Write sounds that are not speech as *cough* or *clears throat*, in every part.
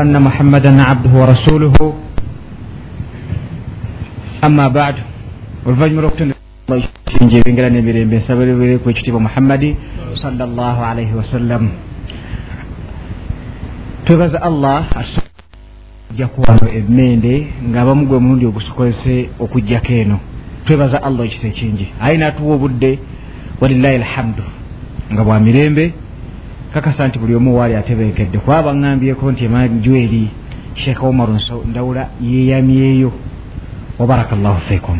أن محمدا عبده ورسوله. أما بعد oluvannyuma lw'okutondakingi ebengera n'emirembe nsababeereku ekitiibwa muhammadi salllah alaihi wasallam twebaza allah atujjaku wano emmende ngaabamu gwe mulundi ogusukozese okugjako eno. Twebaza allah ekisa ekingi. Aye n'atuwa obudde walilahi alhamdu nga bwa mirembe. Kakasa nti buli omu waali atebeekedde. Kuba baŋŋambyeko nti emanju eri sheekh omaru ndawula yeeyamyeyo. Wabaraka llahu fikum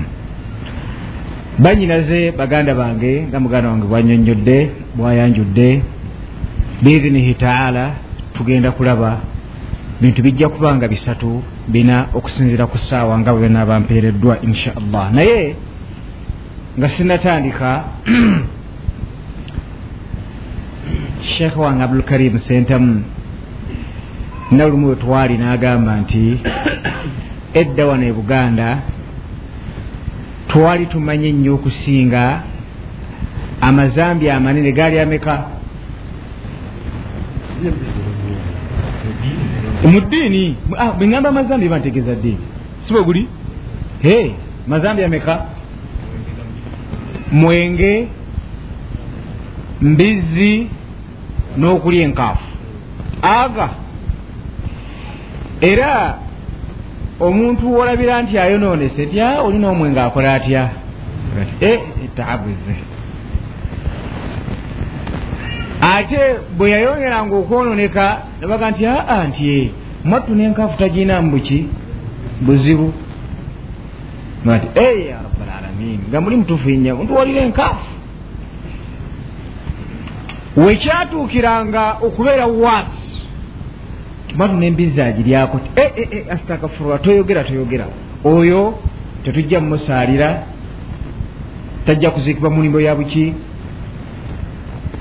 banyinaze baganda bange nga muganda wange bwanyonyodde bwayanjudde biidhinihi taala tugenda kulaba bintu bijja kuba nga bisatu bina okusinzira ku ssaawa nga bwe benaaba mpeereddwa insha allah. Naye nga sinatandika *clears throat* sheekh wange abdulkarimu sentamu nalumu we twali n'agamba nti edda wano e buganda twali tumanye ennyo okusinga amazambi amanene gaali ameka? Mu ddiini bweŋŋamba amazambi bantegeeza ddiini si bwe guli? E mazambi ameka? Mwenge mbizzi n'okulya enkaafu. Aga era omuntu wolabira nti ayonoonese tya olina omwenge akola atya? E taabuze ate bwe yayongeranga okwononeka nebaga nti aa nti e mwattu n'enkaafu taginamu buki buzibu. Nti e ya rabbalalamin nga muli mutufinya ntuwalira enkaafu wekyatuukiranga okubeera waasi mwatu nembizi agiryako ti e, e, e, astakafurula toyogera toyogera. Oyo tetujja mumusaalira tajja kuziikibwa mulimbo ya buki.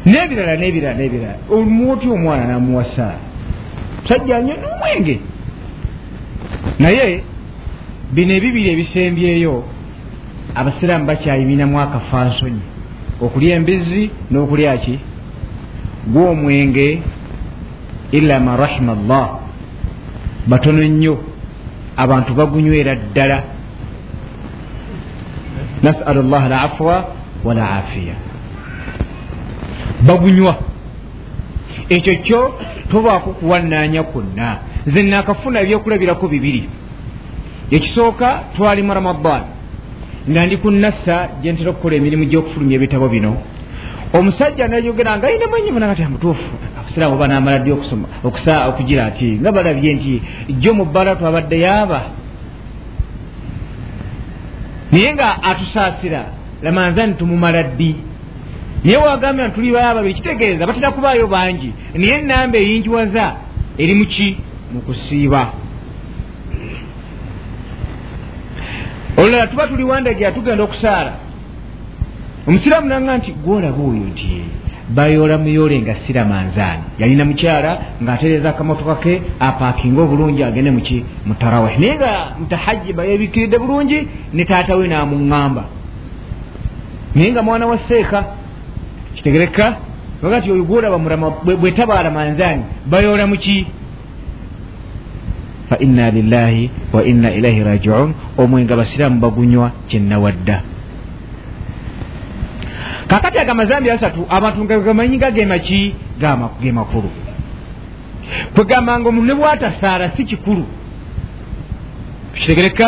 N'ebirala n'ebirala n'ebirala. Omuoti omwana namuwasa. Sajja nyo n'omwenge. Naye bino ebibiri ebisembyeyo abasiraamu bakyayiminamu akafansonyi okulya embizi n'okulya ki gw'omwenge illa man rahima llah batono nnyo abantu bagunywera ddala. Nasalu llah alafwa walaafiya bagunywa. Ekyo kyo tobaako kuwannaanya kwonna. Nze naakafuna ebyokulabirako bibiri. Ekisooka twali mu ramadan. Nga ndi ku nassa gye ntera okukola emirimu gy'okufulumya ebitabo bino omusajja nayogera nga ayina manyi bona kati amutuufu abasiraamu banamala ddi okusoma okusa okugira ati nga balabye nti jjo mu bbala twabadde yaaba. Naye nga atusaasira lamanzani tumumala ddi? Naye wagambira nti tuli baaba bekitegeeza batera kubaayo bangi. Naye enamba eyinjiwaza eri muki mu kusiiba. Olulala tuba tuli wandagira tugenda okusaala omusiraamu nanga nti gwolaba oyo nti bayoola muyoole nga sira manzaani yalina mukyala ng'atereeza akamotoka ke apaakinga obulungi agende muki mutarawih naye nga mutahajiba yebikiridde bulungi ne taata we naamuŋŋamba naye nga mwana wa seeka kitegereka aga nti oyo gwolaba murama bwe tabaala manzaani bayoola muki fa inna lillahi wa inna ilaihi rajiun omwenga basiraamu bagunywa kyennawadda kakati aga mazambi asatu abantu nga gamanyi nga gemaki ge makulu kwegamba nga omuntu ne bwatasaala si kikulu kitegereka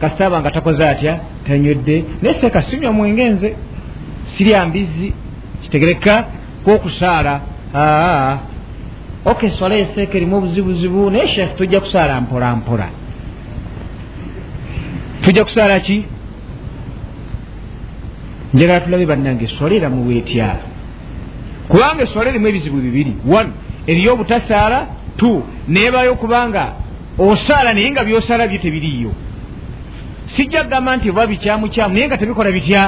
kasitaaba nga takoze atya tanywedde naye seeka sinywa mwenge nze sirya mbizzi kitegereka kwokusaala aa ok swala eseeka erimu obuzibuzibu naye sheekh tujja kusaala mpola mpola tujja kusaala ki njagala tulabe bannange eswala eramu bwetya? Kubanga eswala erimu ebizibu bibiri. One eriyo obutasaala two nebayo okubanga osaala naye nga byosaala byo tebiriiyo. Sijja kugamba nti oba bikyamukyamu naye nga tebikola bitya?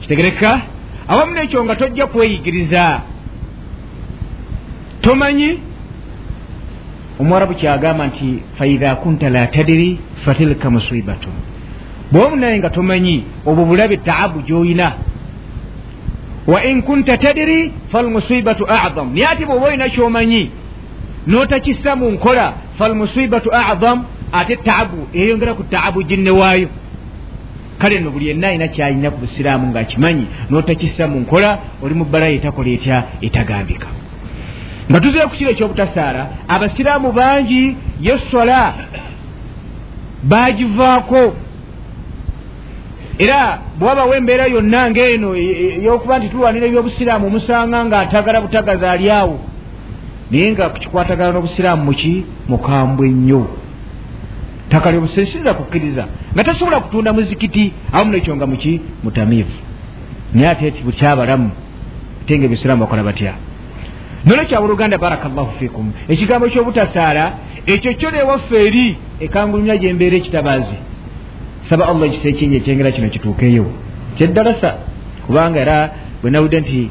Kitegereka. Awamu nekyo nga tojja kweyigiriza. Tomanyi? Omwarabu kyagamba nti faidha kunta la tadiri fatilka musibatun bwomu naye nga tomanyi obwo bulabe taabu gyoyina wa in kunta tadiri falmusibatu adam naye ati bwoba olina kyomanyi notakissa mu nkola falmusibatu adam ate taabu eyongera ku taabu ginnewaayo kale no buli yenna alina kyalina ku busiraamu ngaakimanyi notakissa mu nkola oli mu bbalayo etakola etya etagambika. Nga tuzire ku kiro ekyobutasaala abasiraamu bangi yesola bagivaako era bwabawo embeera yonna ngaeno eyokuba nti tulwanira ebyobusiraamu omusanga ngaatagala butagazi ali awo. Naye nga kikwatagana n'obusiraamu muki mukambwe nnyo. Ttaka lyobusensinza kukkiriza. Nga tasobola kutunda muzikiti awamu nekyo nga muki mutamiivu naye ate ti bukyabalamu ate nga ebisiraamu bakola batya? Nolwe kyabuluganda barakallahu fikum ekigambo kyobutasaala ekyo kyo newaffe eri ekangulumya gyembeera ekitabaazi saba allah ekinyi ekyengera kino kituukeyo kyeddalasa kubanga era bwe nawudde nti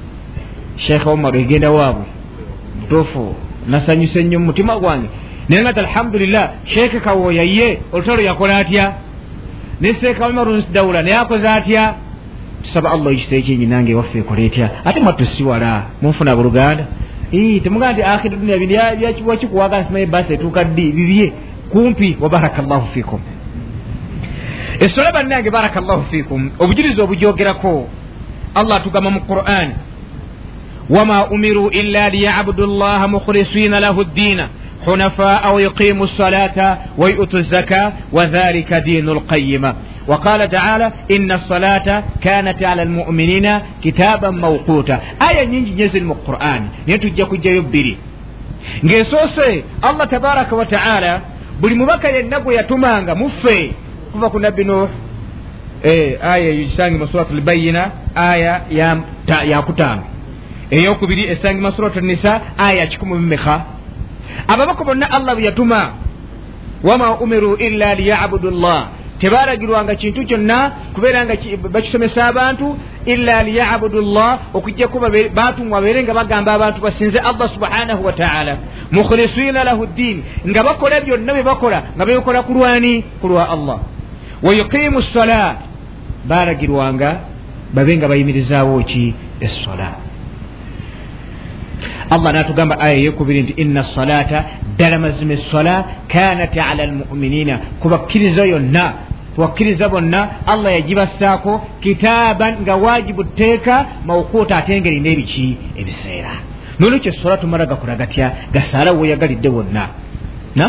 sheekh omar egenda waabwe mutuufu nasanyusa ennyo mu mutima gwange naye nga ti alhamdulillah sheeke kawooya ye olutalo yakola atya ne seeka omarun dawula naye akoze atya tusaba allah ekisa ekinyi nange ewaffe ekola etya ate mwatusiwala munfuna buluganda temugaa nti akhiri dunia bindwakikuwaga nsimaye basi etuuka ddi bibye kumpi wabaraka llahu fikum essola bannange barakallahu fikum obujulizi obugyogerako allah atugamba mu qur'ani wama umiru illa liyabudu llaha mukhlisina lahu ddiina حنفاء ويقيموا الصلاة ويؤتوا الزكاة وذلك دين القيمة وقال تعالى إن الصلاة كانت على المؤمنين كتابا موقوتا آية نينجي نزل من القرآن نتجاكو جيبري ngesoose allah tabaraka wataala buli mubaka yenna gwe yatumanga muffe kuva ku nabbi nuh. Aya eyo gisange mu surat lbayina aya yakutaano eyokubiri esange mu surat nisa aya kikumi mumeka ababaka bonna allah bwe yatuma wama umiru illa liyabudu llah tebalagirwanga kintu kyonna kubeera nga bakisomesa abantu illa liyabudu llah okujjaku batumwa babeere nga bagamba abantu basinze allah subhanahu wataala mukhlisina lahu ddiini nga bakola byonna bye bakola nga bebikola ku lwani? Ku lwa allah wayuqimu sola balagirwanga babe nga bayimirizaawo ki essola allah natugamba aya eyokubiri nti ina salata ddala mazima essola kanat ala almuminina kubakkiriza yonna kubakkiriza bonna allah yagibassaako kitaaban nga wajibu tteeka mawkuuta ate nga erina ebiki ebiseera nolwekyo essola tumala gakola gatya gasaala weyagalidde wonna na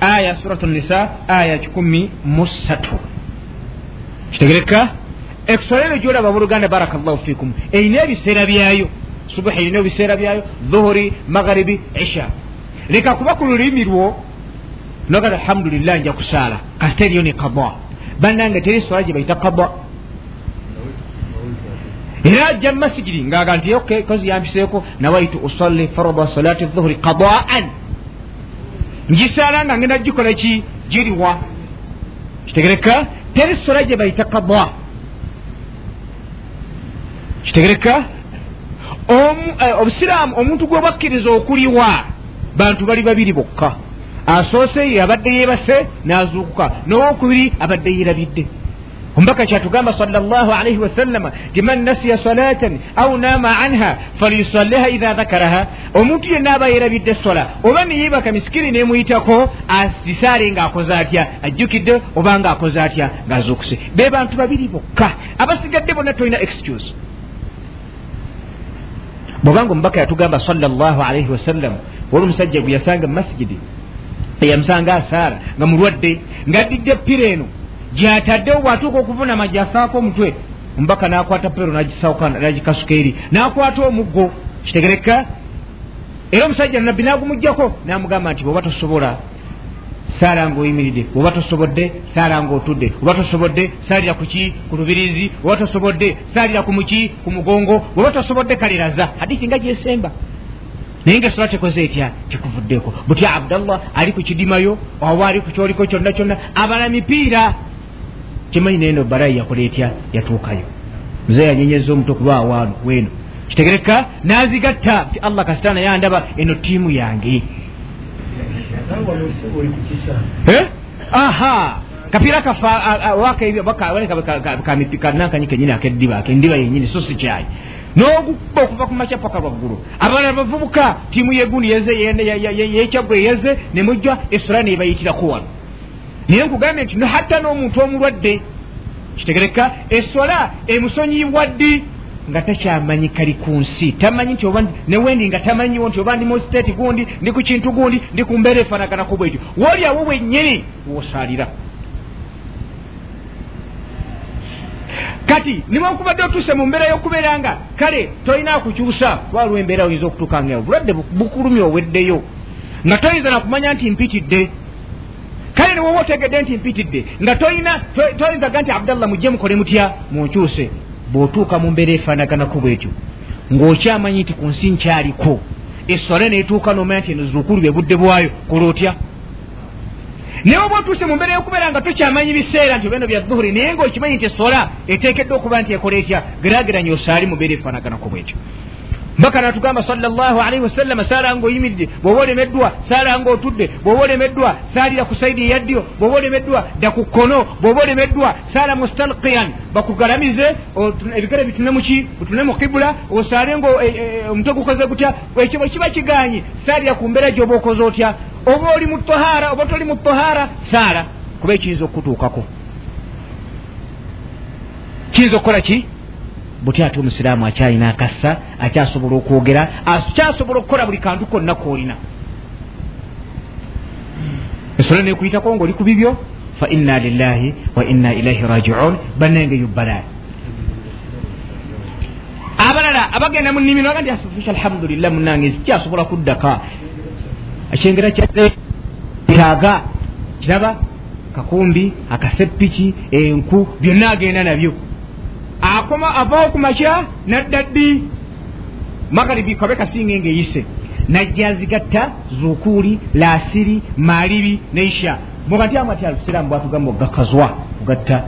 aya surat nisa aya kikumi musatu kitegereka esola eno gyolaba buluganda barakallahu fikum erina ebiseera byayo subuhi erina ebiseera byayo dhuhuri magharibi isha leka kuba ku lulimi lwo nogaa alhamdulillah nja kusaala kasite eriyo ne kaba bannange teri sola gye bayita kaba era ajja mumasigiri ngaaga nti ok kozi yampiseeko nawaitu usalli farada salati dhuhuri kabaan ngisaala nga ngenda gikola ki giriwa. Kitegereka teri sola gye bayita kaba kitegereka eh, obusiraamu omuntu gwebwakkiriza okuliwa bantu bali babiri bokka. Asoose yabadde yebase nazuukuka. Nowokubiri abadde yerabidde ombaka kyatugamba sal llah alaihi wasallama ti man nasiya salatan au nama anha falyusalliha idha dhakaraha. Omuntu yenna aba yerabidde sola oba neyebaka misikiri nemuyitako asisaale ngaakoze atya ajjukidde oba ngaakoze atya ngaazuukuse be bantu babiri bokka abasigadde bonna tolina excuse. Bwobanga omubaka yatugamba sal llah alaihi wasallam wali omusajja gwe yasanga mumasigidi eyamusanga asaara nga mulwadde ngaaddidde pira eno gyataddewo bwatuuka okuvunama gyasaako omutwe omubaka nakwata piro nagikasuka eri nakwata omuggo. Kitegereka era omusajja nabbi nagumugjako namugamba nti bweoba tosobola saala nga oyimiridde oba tosobodde saala nga otudde oba tosobodde saalira kuki ku lubirizi oba tosobodde saalira ku muki ku mugongo oba tosobodde kaliraza hadithi nga gyesemba. Naye nga esola tekoze etya? Kikuvuddeeko butya abdallah ali ku kidimayo oba ali ku kyoliko kyonna kyonna abala mipiira kimanyi nayeno balayi yakola etya yatuukayo muze yanyenyeza omutwe kulwawaano weeno kitegereka nazigatta ti allah kasita naye andaba eno tiimu yange aha kapiira kafanankanyi kenyini akeddiba akendiba yenyini so si kyayi n'ogukuba okuva ku makya paka lwaggulu abalala bavubuka tiimu yegundi yeze ne mujja esola nebayitiraku wano naye nkugambye nti hatta n'omuntu omulwadde. Kitegereka esola emusonyibwa ddi nga takyamanyi kali ku nsi. Tamanyi nti oba newendi nga tamanyiwo nti oba ndi mu state gundi ndi ku kintu gundi ndi ku mbeera efaanaganaku bwetyo. Wooli awo bwennyini wosaalira. Kati niwankubadde otuuse mu mbeera y'okubeera nga kale tolina kukyusa waliwo embeera oyinza okutuukanga obulwadde bukulumya oweddeyo. Nga toyinza nakumanya nti mpitidde kale niwoba otegedde nti mpitidde nga tolina toyinzaga nti abdallah mujje mukole mutya munkyuse bw'otuuka mu mbeera efaanaganaku bwetyo. Ng'okyamanyi nti ku nsi nkyaliko eswale neetuuka nomanya nti eno zuukulu bye budde bwayo kola otya? Naye oba otuuse mu mbeera y'okubeera nga tokyamanyi biseera nti obeno bya dhuhuri naye ng'okimanyi nti esola eteekeddwa okuba nti ekola etya geraageranya osaali mu mbeera efaanaganako bwetyo mbaka natugamba salaalii wasallama saala nga oyimiridde bw'oba olemeddwa saala nga otudde bw'oba olemeddwa saalira ku saidi eyaddyo bw'oba olemeddwa dda ku kkono bw'oba olemeddwa saala mustalkiyan bakugalamize ebigere bitune muki bitune mu kibula osaale nga e, e, omutwe gukoze gutya? Ekyo bwe kiba kiganye saalira ku mbeera gyoba okoze otya? Oba oli mu tohaara oba toli mu tohaara saala. Kuba ekiyinza okutuukako. Kiyinza okukola ki buti ate omusiraamu akyalina akassa akyasobola okwogera akyasobola okukola buli kantu konna koolina ensolo nekuyitako ngaoli ku bibyo? Fa inna lillahi wa inna ilaihi rajiun. Bannange yubbalaali abalala abagenda mu nnimiro aga nti alhamdulillah munange kyasobola kuddaka. Ekyengera kyataaga kiraba kakumbi akaseppiki enku byonna agenda nabyo akoma avaawo ku makya nadda ddi magaribi kabe kasinga ngaeyise najja zigatta zukuuli lasiri maalibi neisha. Muga nti amati alusiraamu bwatugamba ogakazwa kugatta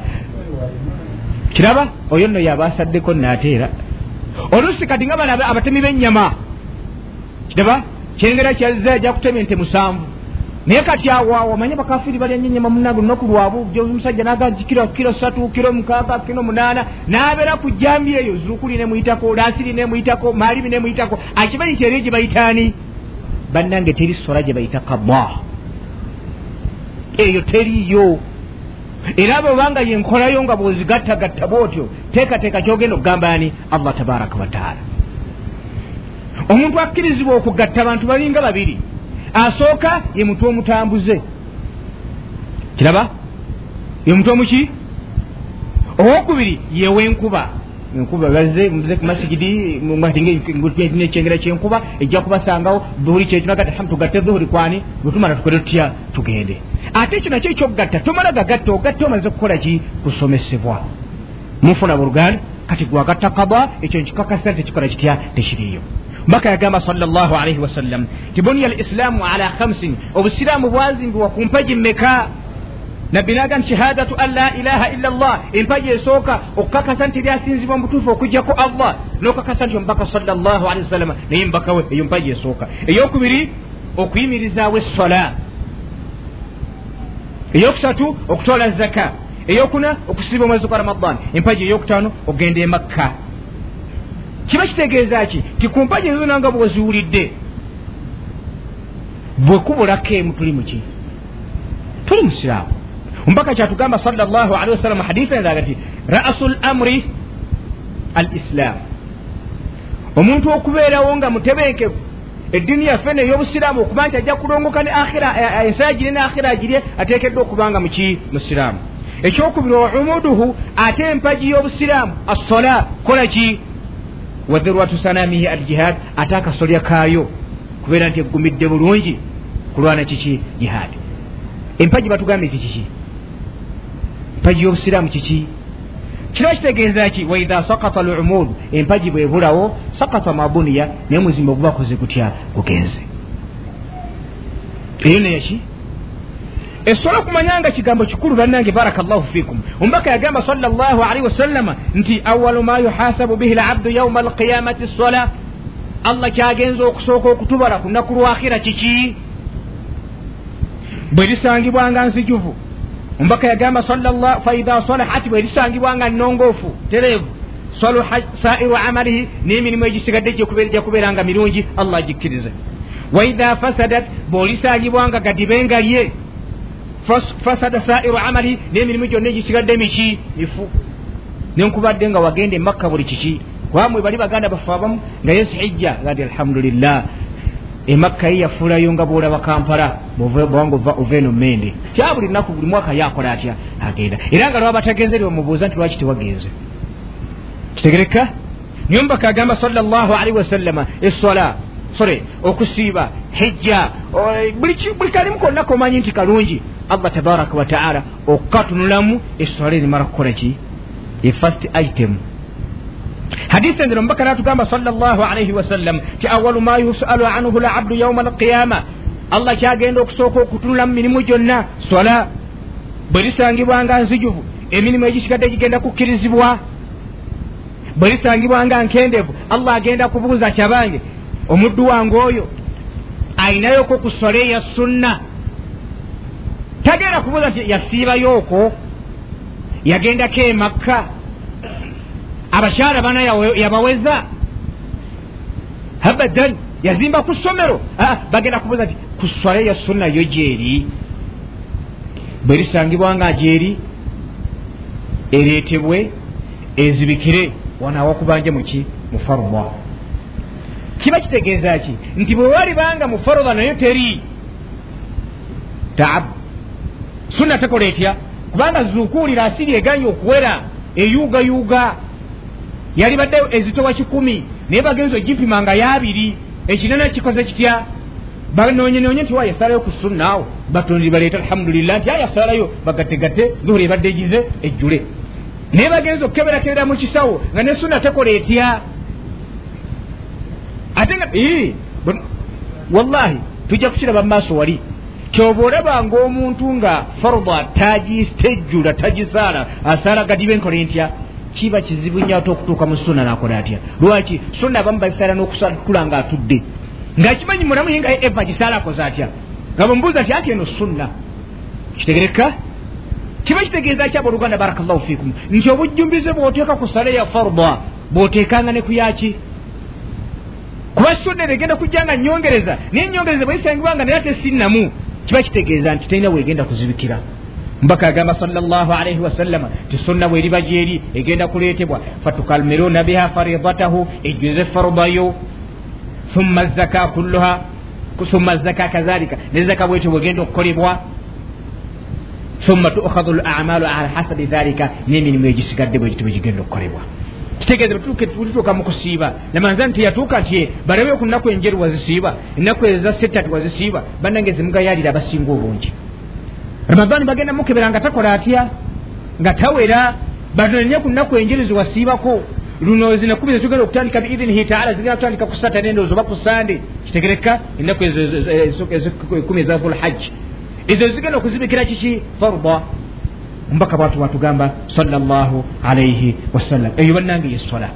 kiraba oyo nno yabasaddeko naateera olusi kati nga bana abatemi b'ennyama kiraba kyengera kyazza ajja kutema ente musanvu naye kati awo omanye bakafiri balya nyo nyama munange olunaku lwabu omusajja nagaji kiro kiro satu kiro mukaaga kiro munaana nabeera ku jambi eyo zukuli nemuyitako lasiri nemuyitako maalibi nemuyitako akimanyi eriyo gye bayitaani bannange teri sola gye bayita kaba eyo teriyo era bwobanga yenkolayo nga bwozigattagatta bwotyo teekateeka kyogenda okugambani allah tabaraka wataala omuntu akkirizibwa okugatta abantu balinga babiri asooka ye mutwe omutambuze. Kiraba? Ye mutwe omuki owokubiri yewenkuba enkuba. Baze muze ku masigidi nekyengera kyenkuba ejja kubasangawo dhuhuri kyetugate dhuhuri kwani? Bwetumala tukole tutya tugende. Ate ekyo nakyo ekyokugatta tomala gagatta ogatta omaze kukola ki? Kusomesebwa. Mufuna buluganda? Kati gwagatta kaba ekyo nkikakasira tekikola kitya tekiriyo mbaka yagamba salllah alaihi wasallam ti buniya al islaamu ala khamsin. Obusiraamu bwazimbibwa ku mpaji mmeka. Nabbi naga nti shahadatu an la ilaha illa llah empaji esooka okukakasa nti lyasinzibwa mubutuufu okujjaku allah. Nokakasa nti omubaka salllah alihi wasallama naye mbakawe eyo mpaji esooka eyokubiri okuyimirizaawo essola eyokusatu okutoola zaka. Eyokuna okusiba omwezi gwa ramadan. Empaji eyokutaano okgenda emakka kiba kitegeeza ki ti kumpaji ezo nanga bwoziwulidde bwekubulako emu tuli muki tuli musiraamu ombaka kyatugamba salllah alihi wasallama haditha endaga ti rasu lamri al islaamu omuntu okubeerawo nga mutebenkevu eddiini yaffe neyobusiraamu okuba nti ajja kulongoka ne akhira ensa agire ne akhira agirye ateekeddwa okuba nga muki musiraamu ekyokubiri umuduhu ate empaji y'obusiraamu assola kola ki wadhirwatu sanamihi al jihad ate akasolya kaayo kubeera nti eggumidde bulungi kulwana kiki? Jihaadi empaji batugambye ti kiki? Empaji y'obusiraamu kiki? Kira kitegeeza ki? Waidha sakata lumud empaji bwebulawo sakata mabuniya naye muzimba ogubakoze gutya gugenze. Eyo neyaki esobola okumanya nga kigambo kikulu bannange baraka llahu fikum. Omubaka yagamba sal llah alaihi wasallama nti awalu ma yuhasabu bihi labdu yauma alqiyamati sola allah kyagenza okusooka okutubala ku nnaku lwakhira kiki? Bwe lisangibwanga nzijuvu. Omubaka yagamba faidha salahat bwe lisangibwanga nongoofu tereevu. Saluha sairu amalihi n'emirimu egisigadde gyakubeera nga mirungi allah agikkirize. Waidha fasadat bw'olisangibwanga gadibengalye fasada sairu amalihi n'emirimu gyonna egisigadde miki mifu. Nenkubadde nga wagenda emakka buli kiki? Kubamwe bali baganda bafe abamu nga yesu hijja gati alhamdulillah. Emakka ye yafuulayo nga bwolaba kampala bwanga ova eno mende kya buli lunaku buli mwaka yakola atya? Agenda. Era nga lwaba tagenze lwemubuuza nti lwaki tewagenze? Kitegereka niyo mubaka agamba salllah alaihi wasallama essola sore okusiiba hijja. Buli kalimu konna komanyi nti kalungi. Allah tabaraka wataala okukatunulamu essola erimala kukola ki? E first item. Hadisi endero mubaka natugamba salllah alaihi wasallam ti awalu ma yusalu anhu labdu yauma alqiyama allah kyagenda okusooka okutunula mu mirimu gyonna sola bwe lisangibwanga nzijuvu emirimu egisigadde gigenda kukkirizibwa bwe lisangibwanga nkendevu allah agenda kubuuza kyabange omuddu wange oyo ayinayoko ku sola eya sunna. Tagenda kubuuza yasiibayooko yagendako emakka abakyala bana yabaweza abadan yazimba ku ssomero bagenda kubuuza nti ku swala ya sunna yo gyeri bwe lisangibwanga gyeri ereetebwe ezibikire wanawakubanje muki mufaruma kiba kitegeeza ki nti bwe walibanga mufaruba nayo teri. Taab sunna tekola etya? Kubanga zukuulira asiri eganye okuwera eyuugayuuga yali badde ezitowa kikumi naye bagenzi ogipima nga yabiri ekinene kikoze kitya? Banonyenonye nti wayasalayo ku sunnaawo batondiri baleeta alhamdulillah nti ayasalayo bagattegatte zuhuri ebadde egize ejjule. Naye bagenzi okukeberakebera mu kisawo nga ne sunna tekola etya ate nga wallahi tujja kukiraba mumaaso wali. Kyoba olabanga omuntu nga farda tagistejjula tagisaala asaala gadiba enkole ntya kiba kizibu nnyo ate okutuuka mu sunna nakola atya? Lwaki? Sunna abamu babisaala n'okusakula nga atudde ngaakimanyi mulamu ye nga eva gisaala akoze atya? Nga bwemubuuza ati ati eno sunna? Kitegereka kiba kitegeeza ki abooluganda barakallahu fikum nti obujjumbize bw'oteeka ku sala ya farda bw'oteekanga ne ku yaki kuba eno egenda kujja nga nyongereza naye nyongereza bweyisangibwanga naye ate sinnamu kiba kitegeeza nti talina bwegenda kuzibikira. Mbaka agamba salllah alaihi wasallama ti sunna bweriba gyeri egenda kuleetebwa. Fatukalmiruna biha faridatahu ejjuze farudayo. Thumma zaka kulluha thumma zaka kazalika ne zaka bwetyo bwegenda okukolebwa. Thumma tukhadhu lamalu ala hasabi dhalika n'emirimu egisigadde bwegito bwegigenda okukolebwa kitegeeza tulituuka mu kusiiba namanzani teyatuuka nti balabe ku nnaku enjeru wazisiiba ennaku eza settatu wazisiiba bannange zimugayalira abasinga obungi ramadani bagenda mukebera nga takola atya nga tawera batonenye ku nnaku enjeru ziwasiibako luno zinakumi zetugenda okutandika biidinihi taala zigenda kutandika ku satane endowooza oba ku sande kitegereka ennaku ekumi eza zulhajji ezo zigenda okuzibikira kiki farda omubaka bwatu bwatugamba salllahu alaihi wasallam. Eyo bannange yesola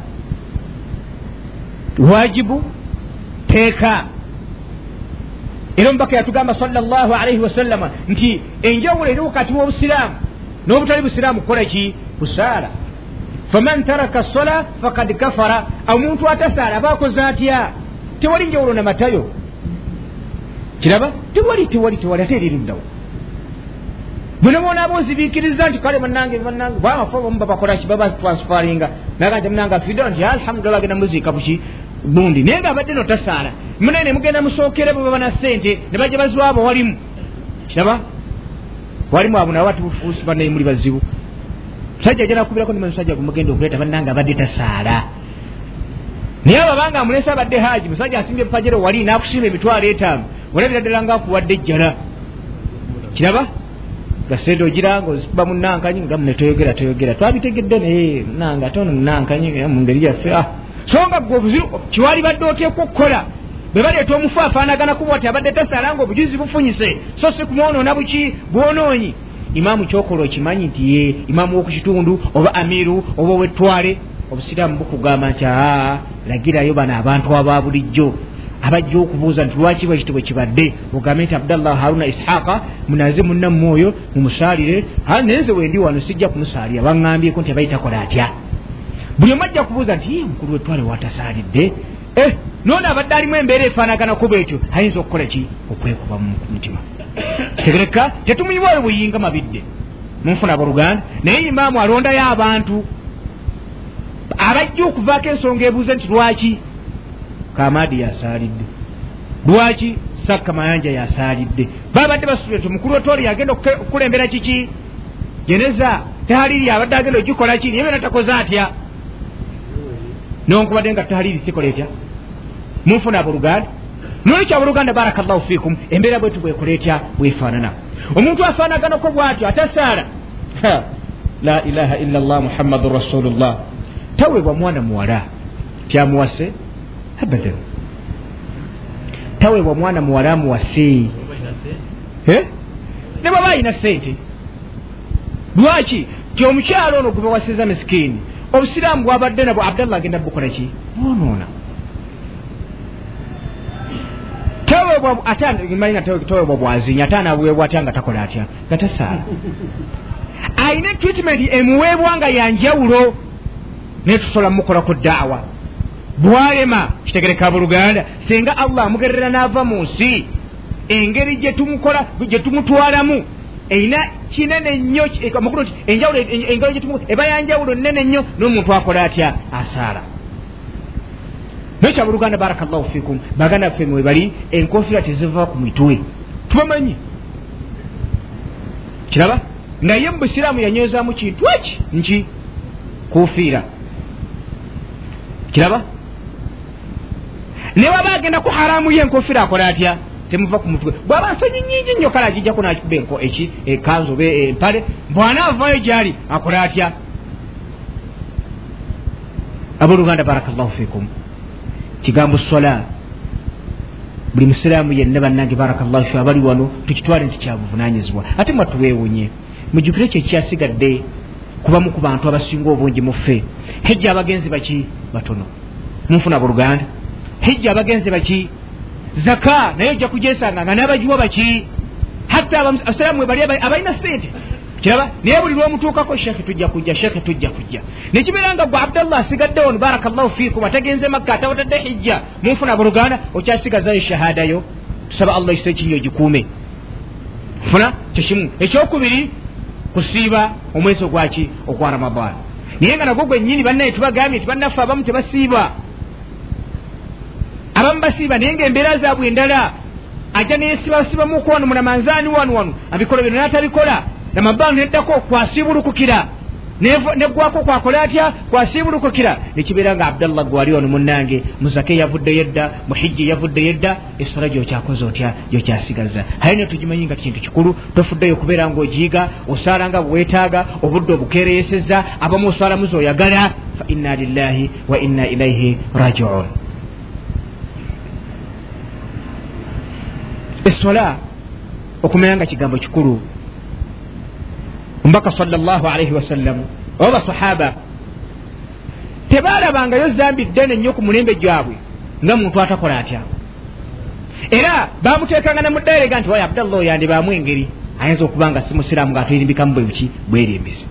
wajibu teeka. Era omubaka yatugamba salllahu alaihi wasallama nti enjawulo eri wakati w'obusiraamu. N'obutali busiraamu kukola ki? Kusaala faman taraka sola fakad kafara. Omuntu atasaala aba akoze atya? Tewali njawulo namatayo kiraba? Tewali tewali tewali ate eriruddawo bwena bonaaba ozibiikiriza nti kale banange banange bamafu abamu babakolaki baba transfaringa naga nti munange afidde nti alhamdulillah bagenda muziika buki bundi naye nga abadde no tasaala munene mugenda musookere bwe baba na ssente ne bajja baziwaabo walimu. Kiraba walimu abo nabo batufuusi banaye muli bazibu. Musajja janakubirako ni musajja gumugenda okuleeta bannange abadde tasaala. Naye ababanga amulese abadde haji musajja asimbye epajero wali nakusimba emitwalo etaano. Olabira ddala nga akuwadde ejjala. Kiraba gasente ogiranga ozikuba munankanyi nga mune toyogera toyogera twabitegedde naye nanga ate ono munankanyi mu ngeri yaffe. Ah so nga gwe obuzibu kiwali badde oteekwa okukola. Bwe baleeta omufu afaanagana kuba ti abadde tasaala nga obujuzi bufunyise. So si kumwonoona buki bwonoonyi. Imaamu kyokola okimanyi nti ye imaamu wokukitundu oba amiru oba owetwale obusiraamu bukugamba nti aa lagirayo bano abantu aba bulijjo abajja okubuuza nti lwaki bwekito bwe kibadde? Ogambe nti abdallah haruna ishaqa munaze munnammwe oyo mumusaalire naye nze wendi wano sijja kumusaalira baŋŋambyeko nti abaitakola atya? Buli omu ajja kubuuza nti ye mukulu wetwale watasaalidde eh, noona abadde alimu embeera efaanagana kuba ekyo ayinza okukola ki? Okwekuba mu mutima. Tegereka tetumuyiwa olwo buyinga mabidde. Munfuna abooluganda naye imaamu alondayo abantu. Abajja okuvaako ensonga ebuuze nti lwaki kamaadi yasaalidde lwaki sakka mayanja yasaalidde babadde basubire nti omukulu otooli yagenda okukulembera kiki? Geneza tahaliri abadde agenda ogikola ki? Naye byona takoze atya? Nonkubadde nga tahaliri sikola etya munfuna abooluganda nolwekyo abooluganda baraka llahu fikum embeera bwetu bwekola etya bwefaanana. Omuntu afaanaganako bwatyo atasaala. La ilaha illa llah muhammadun rasulullah. Taweebwa mwana muwala. Kyamuwase abadan taweebwa mwana muwala amuwase ne baba ayina sente lwaki? Ti omukyalo ono gwebawasiza misikini obusiraamu bwabadde nabwo abdallah agenda bukola ki? Bwonoona. Taweebwa bwazinya ate anaweebwa atya nga takola atya? Nga tasaala. Ayina treatment emuweebwa nga yanjawulo naye tusobola mukola ku daawa bwalema kitegereka buluganda singa allah amugerera n'ava mu nsi engeri gyetumukola gyetumutwalamu erina kinene nnyo amakulu ti enjawulo engalo gyetumu eba yanjawulo nene nnyo n'omuntu akola atya? Asaala. Naye kyabuluganda baraka llahu fikum baganda baffe mwe bali enkofiira teziva ku mitwe tubamanyi. Kiraba? Naye mu busiraamu yanywezaamu kintu eki nki? Kufiira kiraba ne waba agenda ku haramu ye enkofiira akola atya? Temuva ku mutwe. Bwaba nsonyi nyingi nnyo kale agijjaku nakuba eki ekanzu oba empale bwanaavayo gyali akola atya? Abooluganda barakallahu fikum kigambo sola. Buli musiraamu yenna bannange barakallahu fi abali wano tukitwale nti kyabuvunanyizibwa ate mwatuweewunye mujjukire kyo ekyasigadde kubamu ku bantu abasinga obungi muffe hejja abagenzi baki batono. Munfuna buluganda hijja abagenzi baki? Zaka naye ojja kugyesanga nga nabagiwa baki? Hatta abasiraamu webali abalina sente kiraba naye buli lwomutuukako shekhe tujja kujja shekhe tujja kujja. Nekibeera nga gwe abdallah asigadde ono barakallahu fikum atagenze makka atabatadde hijja munfuna buluganda okyasigazayo shahadayo tusaba allah isa ekinyo gikuume funa kyekimu. Ekyokubiri kusiiba omwezi ogwaki ogwa ramadan. Naye nga nagwo gwennyini bannaye tubagambye ti bannaffe abamu tebasiiba abamu basiiba naye ngaembeera zaabwe endala ajja neyesibasibamu okuwanu munamanzaani wanu wanu abikola bino natabikola. Namabbanu neddako kwasiibulukukira. Neggwako kwakola atya? Kwasiibulukukira. Nekibeera nga abdallah gwali wano munnange muzake yavuddeyo edda muhijji yavuddeyo edda esola gyokyakoze otya gyokyasigaza. Aye ne tugimanyi nga kintu kikulu tofuddeyo kubeera ngaogiyiga osaala nga bweweetaaga obudde obukeereyeseza abamu osaalamuzi oyagala. Fa inna lillahi wa inna ilaihi rajiun esola okumanya nga kigambo kikulu. Omubaka salaalaihi wasallam oba basahaba tebalabangayo zambi ddene nnyo ku mulembe gyabwe nga muntu atakola atya? Era bamuteekanga nemuddaerega nti waye abdallah oyandibaamu engeri. Ayinza okuba nga si musiraamu ngaatuyirimbikamu bwe buki bwerimbisi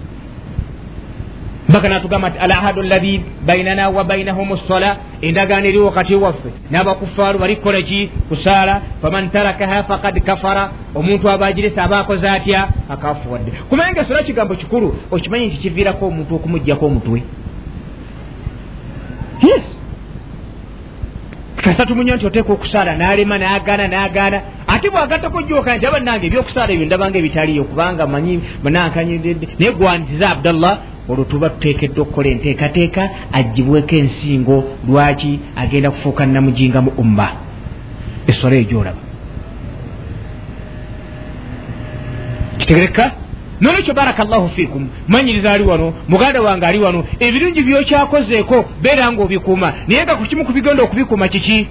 mpaka natugamba nti alahadu llahi bainana wa bainahum ssola endagaano eri wakati waffe n'abakufaaru balikukola ki? Kusaala faman tarakaha fakad kafara. Omuntu abagiresa aba akoze atya akafuwadde kumanye nga esola kigambo kikulu okimanyi nti kiviirako omuntu okumugjako omutwe. Yes. Kasa tumunya nti oteeka okusaala n'alema n'agaana n'agaana. Ate bwagattako jooka nti abannange ebyokusaala ebyo ndabanga ebitaliyo kubanga manyi banankanyidedde naye gwanitiza abdallah olwo tuba tuteekeddwa okukola enteekateeka agibweko ensingo lwaki agenda kufuuka namujinga mu umma. Esola egyolaba kitegereka? Nolwekyo baraka llahu fikum manyiriza ali wano muganda wange ali wano ebirungi byokyakozeeko beera nga obikuuma naye nga kukimu kubigenda okubikuuma kiki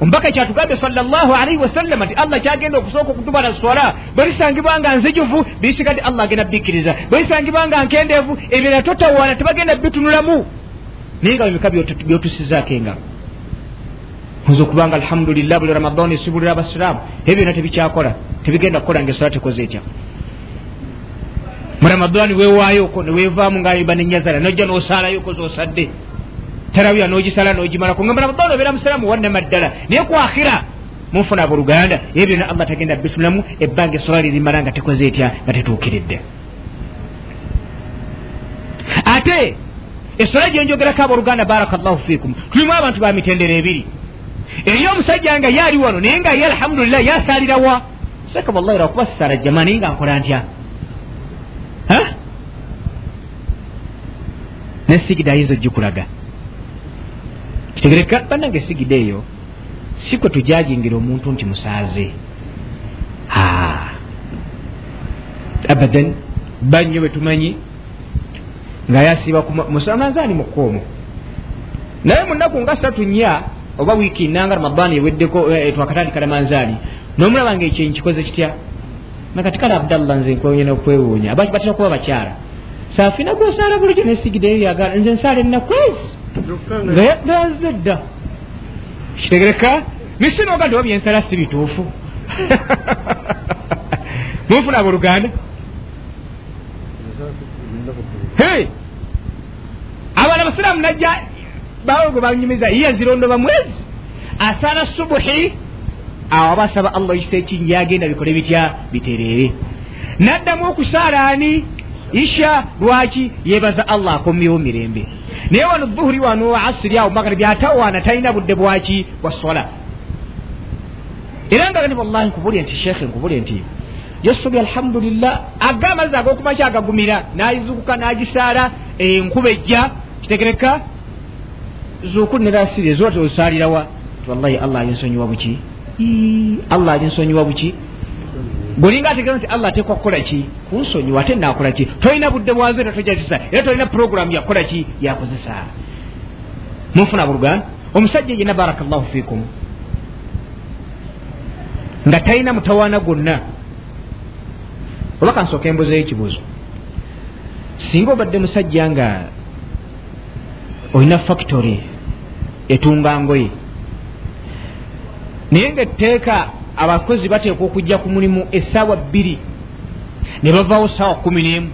omubaka kyatugambye salllahu alaihi wasallama nti allah kyagenda okusooka okutubala swala bwelisangibwa nga nzijuvu bisigadde allah agenda bikkiriza bwelisangibwa nga nkendeevu ebirala totawaana tebagenda bitunulamu. Naye nga bebika byotusizaako engalo oza okubanga alhamdulillah buli ramadan esibulira abasiraamu. Ebyo byona tebikyakola tebigenda kukola nga esola tekoze etya? Muramadani wewayoko newevaamu ngaayimba nenyazala nojja nosalayoko zosadde tarawiya nogisala nogimalako nga muramadani obeera musalamu wannama ddala naye kwakhira munfuna buluganda ebyo byona allah tagenda bifunamu ebbanga esola lirimala nga tekoze etya nga tetuukiridde. Ate esola gyenjogerako aboluganda baraka llahu fikum tulimu abantu ba mitendero ebiri. Eri omusajja nga ye ali wano naye nga ye alhamdulillah yasalirawa seka wallahi lwakuba sisala jama naye nga nkola ntya? Nesigida ayinza ogikulaga kitegereka bannanga esigida eyo si kwe tujajingira omuntu nti musaaze. Abadan bannyo betumanyi nga yasiba musamanzaani mukoomu naye munaku nga satu nya oba wiiki nanga ramadani eweddeko eh, twakatandika ramanzaani nomulaba nga ekyo nkikoze kitya? Nakati kale abdallah nze nkwonyena okwewuunya batera kuba bakyala. Saafina gwosaala bulijjo nesigideyo yagala nze nsaala enakwezi nga yadanze dda kitegereka nisinoga ndiba byensala si bituufu. *laughs* Munfuna abooluganda. Abaana basiraamu najja bawe gwe banyumiza yiyazirondoba mwezi? Asaala subuhi awo abasaba allah ekisa ekingi agenda bikole bitya bitereere. Naddamu okusaala ani? Isha lwaki yebaza allah akomyewo mirembe naye wano dhuhuri wano asiri awo magaribi atawaana talina budde bwaki bwa sola. Era nga gani wallahi nkubulye nti shekhe nkubulye nti yosobi alhamdulillah aga amazzi agokumaki agagumira nayizukuka nagisaala enkuba ejja kitegereka zukuni nerasiri ezuba tosalirawa wallahi allah alinsonyiwa buki? Allah alinsonyiwa buki bwelinga ategera nti allah atekwa kukola ki kunsonyiwa ate nakola ki? Tolina budde bwazo era tojazisa era tolina programu yakukola ki? Yakozesa munfuna buluganda omusajja yena baraka llahu fikum nga talina mutawaana gwonna oba kansooka embuzeyo ekibuuzo singa obadde musajja nga olina factory etunga ngoye naye nga etteeka abakozi bateekwa okujja ku mulimu essaawa bbiri. Ne bavaawo saawa kumi n'emu.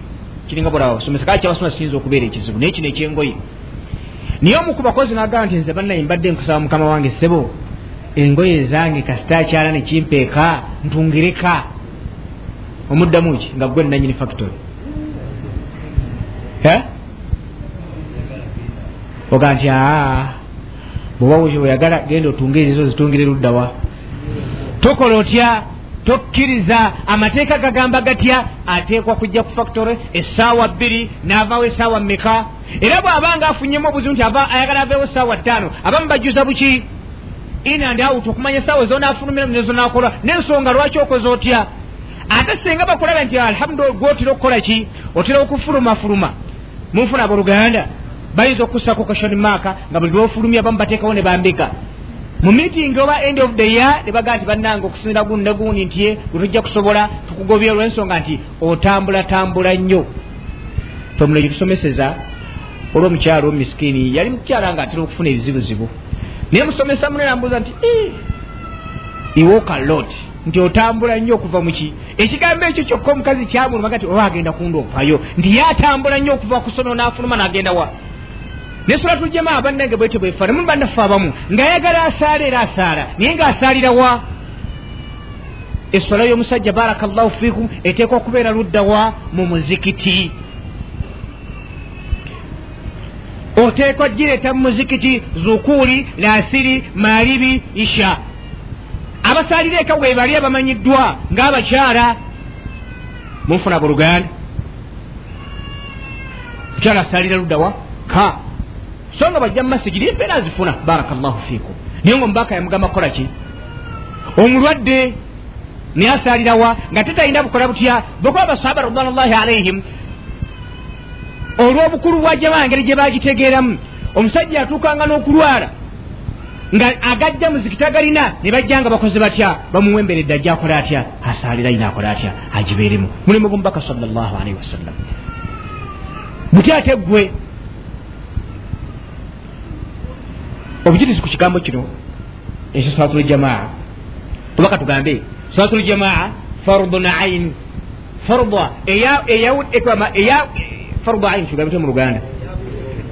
Kiringa bwolaba basomesa kale kyabasoma kiyinza okubeera ekizibu naye kino ekyengoye. Naye omu ku bakozi nagamba nti nze bannaye mbadde nkusaba mukama wange sebo engoye zange kasitaakyala nekimpeeka ntungireka omuddamu ki? Nga gwe nanyini factory. Oga nti aa bwoba oyagala genda otungirizo zitungire luddawa tokola otya? Tokkiriza. Amateeka gagamba gatya? Ateekwa kujja ku factory essaawa bbiri n'avaawo essaawa mmeka? Era bw'abanga afunyemu obuzibu nti ayagala aveewo essaawa ttaano abamu bajjuza buki? In and out okumanya essaawa ezonaafulumira nezonakola n'ensonga lwaki okoze otya? Ate singa bakulaba nti alhamdulila gwotera okukola ki? Otera okufulumafuluma munfuna abooluganda. Bayinza okukusako question maaka nga buli lwofulumya bamu bateekawo ne bambika mu meeting oba end of the year ne bagaa nti bannanga okusinira guni ne gundi nti ye wetujja kusobola tukugobya olwensonga nti otambulatambula nnyo. Tomulo gyetusomeseza olwomukyalo omumisikini yali mukyala nga atera okufuna ebizibuzibu. Naye musomesa munene ambuuza nti iwokalot nti otambula nnyo okuva muki ekigambo ekyo kyokka omukazi kyamulumaga nti oba agenda kundoopayo? Nti ye atambula nnyo okuva kusono n'afuluma n'agenda wa nesola tujama bannange bwete bwefaana mu bannaffe abamu. Ngaayagala asaala era asaala. Naye ngaasaalirawa esola y'omusajja baraka llahu fikum eteekwa okubeera luddawa mu muzikiti. Oteekwa gireeta mu muzikiti zukuuli lasiri maalibi isha. Abasaalira eka bwe bali abamanyiddwa ng'abakyala. Munfuna buluganda. Mukyala asaalira luddawa ka so nga bajja mumasigiri embeera azifuna. Baraka llahu fikum naye nga omubaka yamugamba kukola ki? Omulwadde naye asaalirawa nga tetalina bukola butya? Bokuba abasahaba radwanullahi alaihim olw'obukulu bwa jama engeri gye bagitegeeramu omusajja atuukanga n'okulwala nga agajja muzikitagalina ne bajja nga bakoze batya? Bamuwemberedde ajja akola atya? Asaalira yina akola atya? Agibeeremu. Mulimu gumubaka salllah alaihi wasallam. Butya ate ggwe obujirizi ku kigambo kino ekyo salatul jamaa. Obaka tugambe salatul jamaa fardun ain farda farda ain tugabite mu luganda.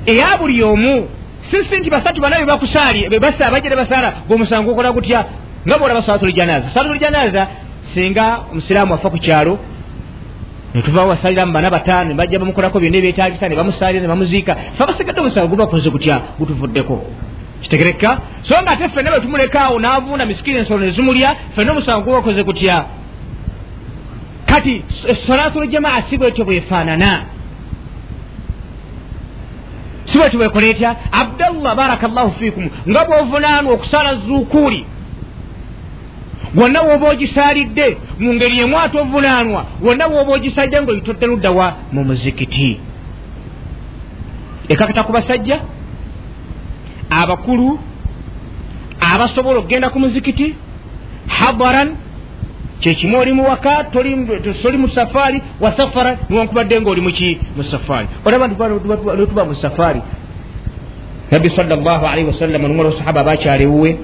Eya buli omu sisi nti basatu bana bajja ne basaala gweomusango okola gutya nga boolaba salatul janaza salatul janaza singa omusiraamu afa ku kyalo netuva wasaliramu bana bataano nebajja bamukolako byonna ebyetagisa ne bamusaalira ne bamuziika fe abasigadde omusango gubakoze gutya gutuvuddeko kitegereka. So nga ate ffenna bwe tumulekaawo n'avuuna misikiri ensolo ne zimulya ffenna omusango gubakoze gutya? Kati salatul jamaa si bwetyo bwefaanana si bwetyo bwekola etya? Abdallah barakallahu fikum nga bwovunaanwa okusala zuukuuli wonna woba ogisaalidde mu ngeri emu ate ovunaanwa wonna woba ogisaalidde ngaoyitodde luddawa mu muzikiti. Ekakata ku basajja abakulu abasobola okugenda ku muzikiti hadaran kyekimu oli muwaka toli mu safaari wasafara niwankubadde nga oli muki mu safaari olaba lwetuba mu safaari nabbi salllah alaihi wasallama numwe lwasahaba abakyaliwuwe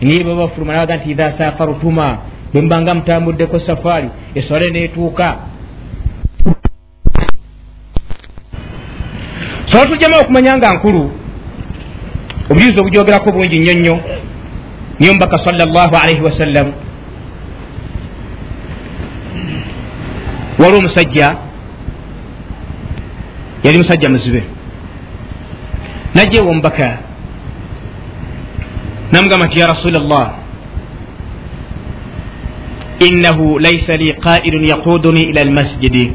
niye babafuluma nabaga nti idha safarutuma bwemubanga mutambuddeko safaari eswale netuuka. Sola tujjamu okumanya nga nkulu obujuzi obujogerako bungi nnyo nnyo. Niyo mubaka salllah alaihi wasallam wali omusajja yali musajja muzibe. Najja ewa omubaka namugamba nti ya rasula llah innahu laisa li qailun yaquduni ila almasjidi.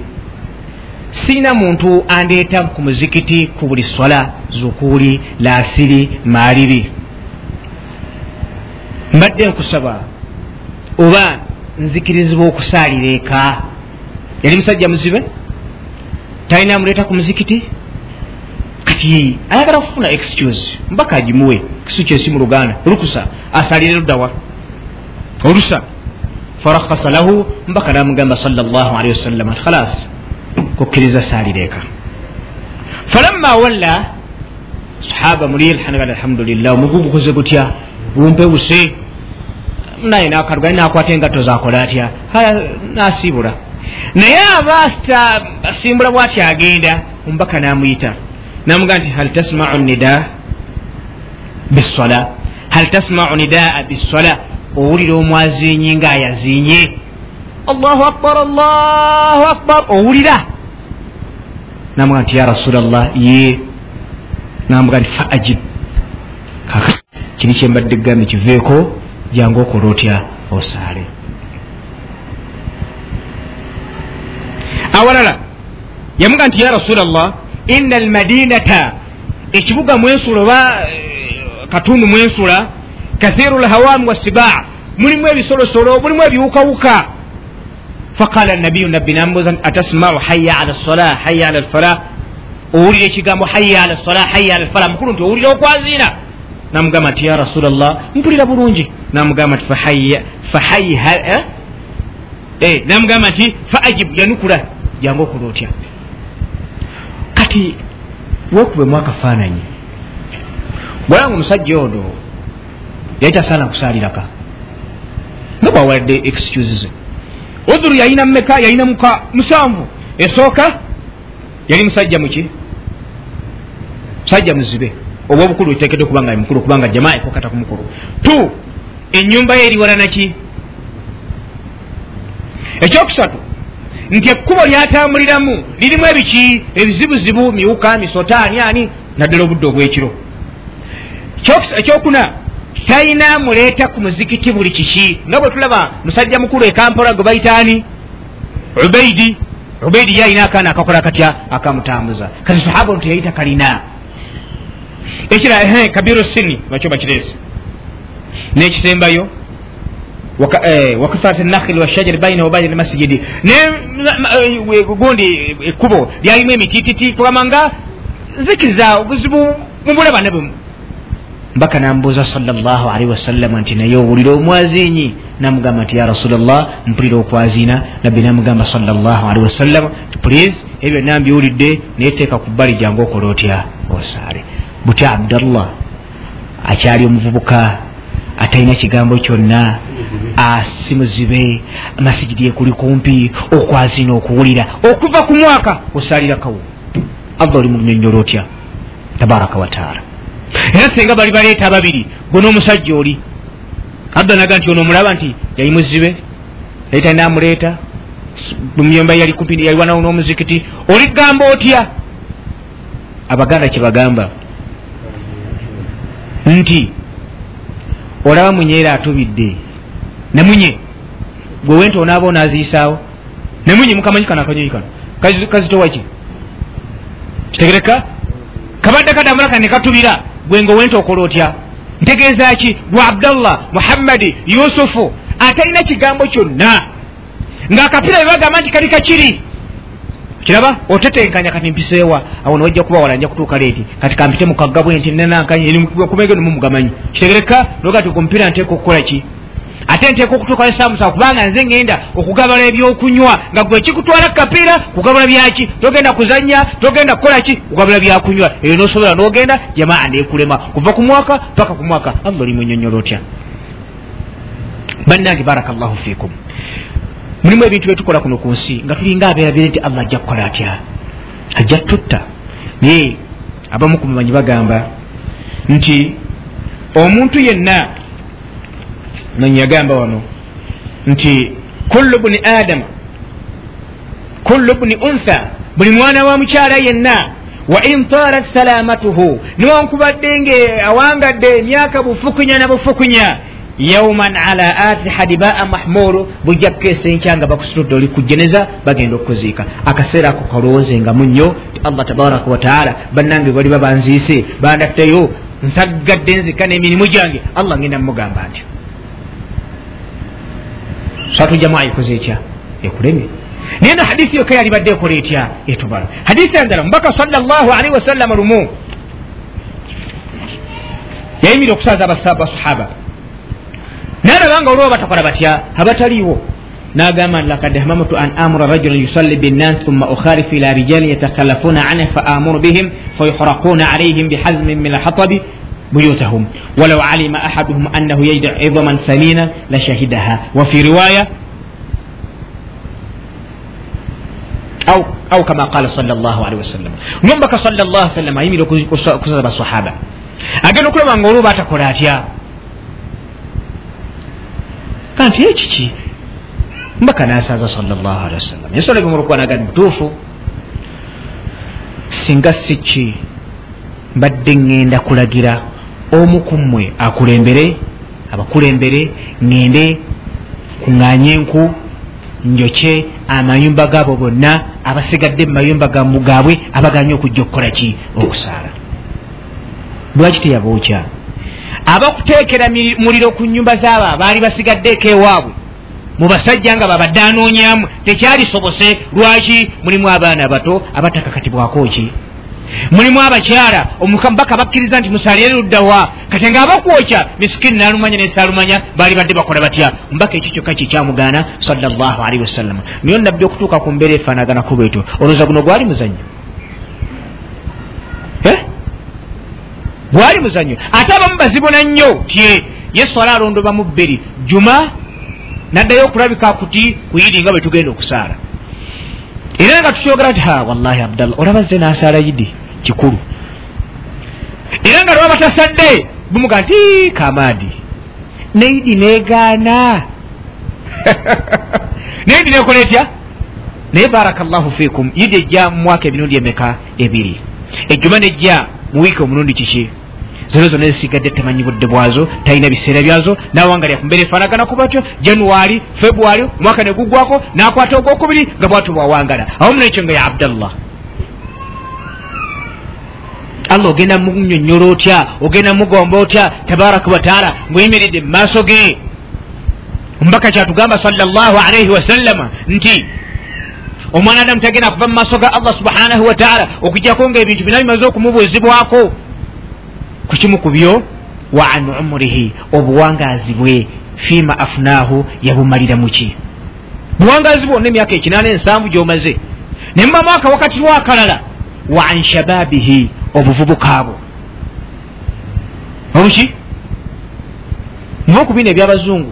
Siina muntu andeeta ku muzikiti ku buli swala zukuuli laasiri maaribi mbadde nkusaba oba nzikirizibwa okusaalira eka. Yali musajja muzibe? Talina amuleeta ku muzikiti? Kati ayagala kufuna excuse. Mbaka agimuwe kisu kyesi mu luganda. Olukusa asalire luddawa olusa farakhasa lahu mbaka namugamba salllahalihi wasallam ati khalas kukkiriza salire eka. Falamma walla sahaba muli alhamdulillah omugugu gukoze gutya bumpebuse naye nakalugani nakwata engatto zakola atya. Nasiibula naye abaasta asimbula bwati agenda omubaka namuyita namuga nti hal tasmau nida bisala hal tasmau nidaa bisala owulira omwazinyi ngaayazinye allahu akbar allahu akbar. Owulira. Namuga nti ya rasula llah ye namuga nti fa ajib. Kini kyembadde gambe kiveeko jangu okola otya? Osaale. Awalala yamuga nti ya rasula llah ina almadinata ekibuga mwensula oba katundu mwensula kathiru lhawamu wasibaa mulimu ebisolosolo mulimu ebiwukawuka. Faqala nabiyu nabbi namubuuza atasmau haya ala lsala haya ala lfala owulira ekigambo haya ala lsala haya ala lfala mukulu nti owulira okwazina namugamba nti ya rasula llah mpulira bulungi. Namugamba nti fahayha namugamba nti fa ajibu yanukula. Jangu okola otya? Kati wekubemu akafaananyi bwalanga omusajja ono yali tasaana kusaaliraka nga bwawadde excuses. Udhuru yalina mumeka yalina muka musanvu. Esooka yali musajja muki musajja muzibe. Oba obukulu etekedde okubanga mukulu kubanga jamaa ekokata ku mukulu. Tu enyumba ye eriwala naki ekyokusatu nti ekkubo lyatambuliramu lirimu ebiki? Ebizibuzibu miwuka misota ani ani naddala obudde obwekiro. Ekyokuna talina muleeta ku muzikiti buli kiki? Nga bwe tulaba musajja mukulu ekampola gwe bayitaani ubaidi ubaidi ye alina akaana akakola katya? Akamutambuza. Kati sahaba ono teyayita kalina ekira kabiru sini nakyo bakireese. N'ekisembayo wakasat nakhili washajari baina wabaina lmasjidi gundi ekkubo lyalimu emitititi kugamba nga nzikiriza obuzibu mubulaba ne bumu. Mbaka nambuuza salllah alaihi wasallama nti naye owulira omwazinyi namugamba nti ya rasulllah mpulira okwazina nabbi namugamba salllah alaihi wasallama please ebyo byonna mbiwulidde nayeteeka ku bbali jangu okola otya? Osaale butya abdallah akyali omuvubuka atalina kigambo kyonna asimuzibe masigidi ekuli kumpi okwazina okuwulira. Okuva ku mwaka osalirakawo allah oli munyonyola otya? Tabaraka wataala era senga bali baleeta ababiri gwe n'omusajja oli. Abda naga nti ono omulaba nti yali muzibe yali talina amuleeta muyomba yali kumpi yaliwanawo n'omuzikiti. Oligamba otya? Abaganda kyebagamba nti olaba munyeera atubidde. Nemunye gwe wenti onaaba onaziisaawo nemunye mukamanyi kano akanyonyi kano. Kazitowaki kitegereka? Kabadde kadamulaka ne katubira gwenga owenti okola otya? Ntegeeza ki? Gwe abdallah muhammadi yusufu atalina kigambo kyonna. Ng'akapiira bebagamba nti kali kakiri kiraba otetenkanya kati mpiseewa. Awo newajja kuba wala nja kutuuka leeti. Kati kampite mukagga bwe nti nenankanykumege nomumugamanyi kitegereka noga ti omupiira nteeka okukola ki? Ate nteeka okutuuka esamusa kubanga nze ngenda okugabala ebyokunywa. Nga gwe kikutwala kapiira kugabala byaki? Togenda kuzanya togenda kukola ki? Kugabala byakunywa. Eyo nosobola nogenda jamaa nekulema kuva ku mwaka paka ku mwaka allah olimunyonyola otya? Bannange baraka llahu fikum mulimu ebintu byetukola kuno ku nsi nga tulinga abeerabire nti allah ajja kukola atya? Ajja tutta. Naye abamu ku mumanyi bagamba nti omuntu yenna nanyi yagamba wano nti kullu buni adama kullu buni untha buli mwana wa mukyala yenna wa in tarat salamatuhu niwankubadde nge awangadde emyaka bufukunya na bufukunya yauman ala ati hadibaa mahmuru bujja kukeesa enkya nga bakusitudde oli kujeneza bagenda okuziika akaseera ako kalowoozengamu nnyo ti allah tabaraka wataala bannange bali babanziise bandatteyo nsaggadde nzika n'emirimu gyange allah ngenda mumugamba ntyo swatu jamaa ekoze etya ekulemye naye no hadisi yokka yalibadde ekola etya? Etubala. Hadisi endala mubaka salllahu alaihi wasallama lumu. Yayimira okusaaza abasahaba nalabanga olwo batakola batya abataliiwo nagamba lakad hamamtu an amura rajulan yusalli binnas thumma ukharifu ila rijalin yatakhallafuna anhu fa amuru bihim fayuhraquna alaihim bihazmin min alhatabi buyutahum walau alima ahaduhum annahu yajdu idhaman samina lashahidaha wafi riwaya au au kama qala sal llah alihi wasallam nombaka sal llah sallam ayimire okusaza basahaba agenda okulaba nga olwo batakola atya kanti ekiki mbaka nasaza salllah alihi wasallam ensolo bimulukwanaga mutuufu singa siki mbadde ŋŋenda kulagira omu ku mmwe akulembere abakulembere ŋŋende kuŋŋanye enku njokye amayumba gaabo bonna abasigadde mu mayumba gaabwe abaganye okujja okukola ki okusaala lwaki teyabookya abakuteekera muliro ku nyumba zaabo abaali basigaddeeko ewaabwe. Mu basajja nga babadde anoonyamu tekyalisobose lwaki mulimu abaana bato abatakakatibwako ki? Mulimu abakyala omubaka bakkiriza nti musalire luddawa kati nga abakwokya misikini nalumanya nesalumanya baali badde bakola batya? Mbaka ekyo kyokka kikyamugaana salllah alaihi wasallama naye onabbi okutuuka ku mbeera efaanaganako bwetyo olowooza guno gwali muzannyo gwali muzannyo ate abamu bazibona nnyo tye yesu ala alondobamu bbiri. Juma naddayo okulabika kuti kuyidi nga bwe tugenda okusaala. Era nga tukyogera ti ha wallahi abdallah olaba ze nasaala yidi kikulu. Era nga lwaba tasadde bumuga nti kamadi neidi negaana. *laughs* Neidi nekola etya? Naye baraka llahu fikum yidi ejja mu mwaka emirundi emeka ebiri? Ejjuma nejja mu wiiki omulundi kiki zero zonna ezisigadde temanyi budde bwazo talina biseera byazo nawangalya ku mbeera efaanaganaku batyo. Januwari februari omwaka negugwako nakwata ogwokubiri nga bwatyo bwawangala. Awamu nekyo nga ya abdallah. Allah ogenda munyonyola otya ogenda mugomba otya tabaraka wataala ngaoyimiridde mu maaso ge. Omubaka kyatugamba salllah alaihi wasallama nti omwana adamu tagenda kuva mu maaso ga allah subhanahu wataala okujjako nga ebintu bina bimaze okumubuzibwako ku kimu ku byo wa an umurihi obuwangazi bwe fima afunaahu yabumalira muki? Buwangazi bwonna emyaka ekinaana ensanvu gyomaze ne mubamu akawakati lwakalala wa an shababihi obuvubuka bwo. Obuki mubaokubiina ebyabazungu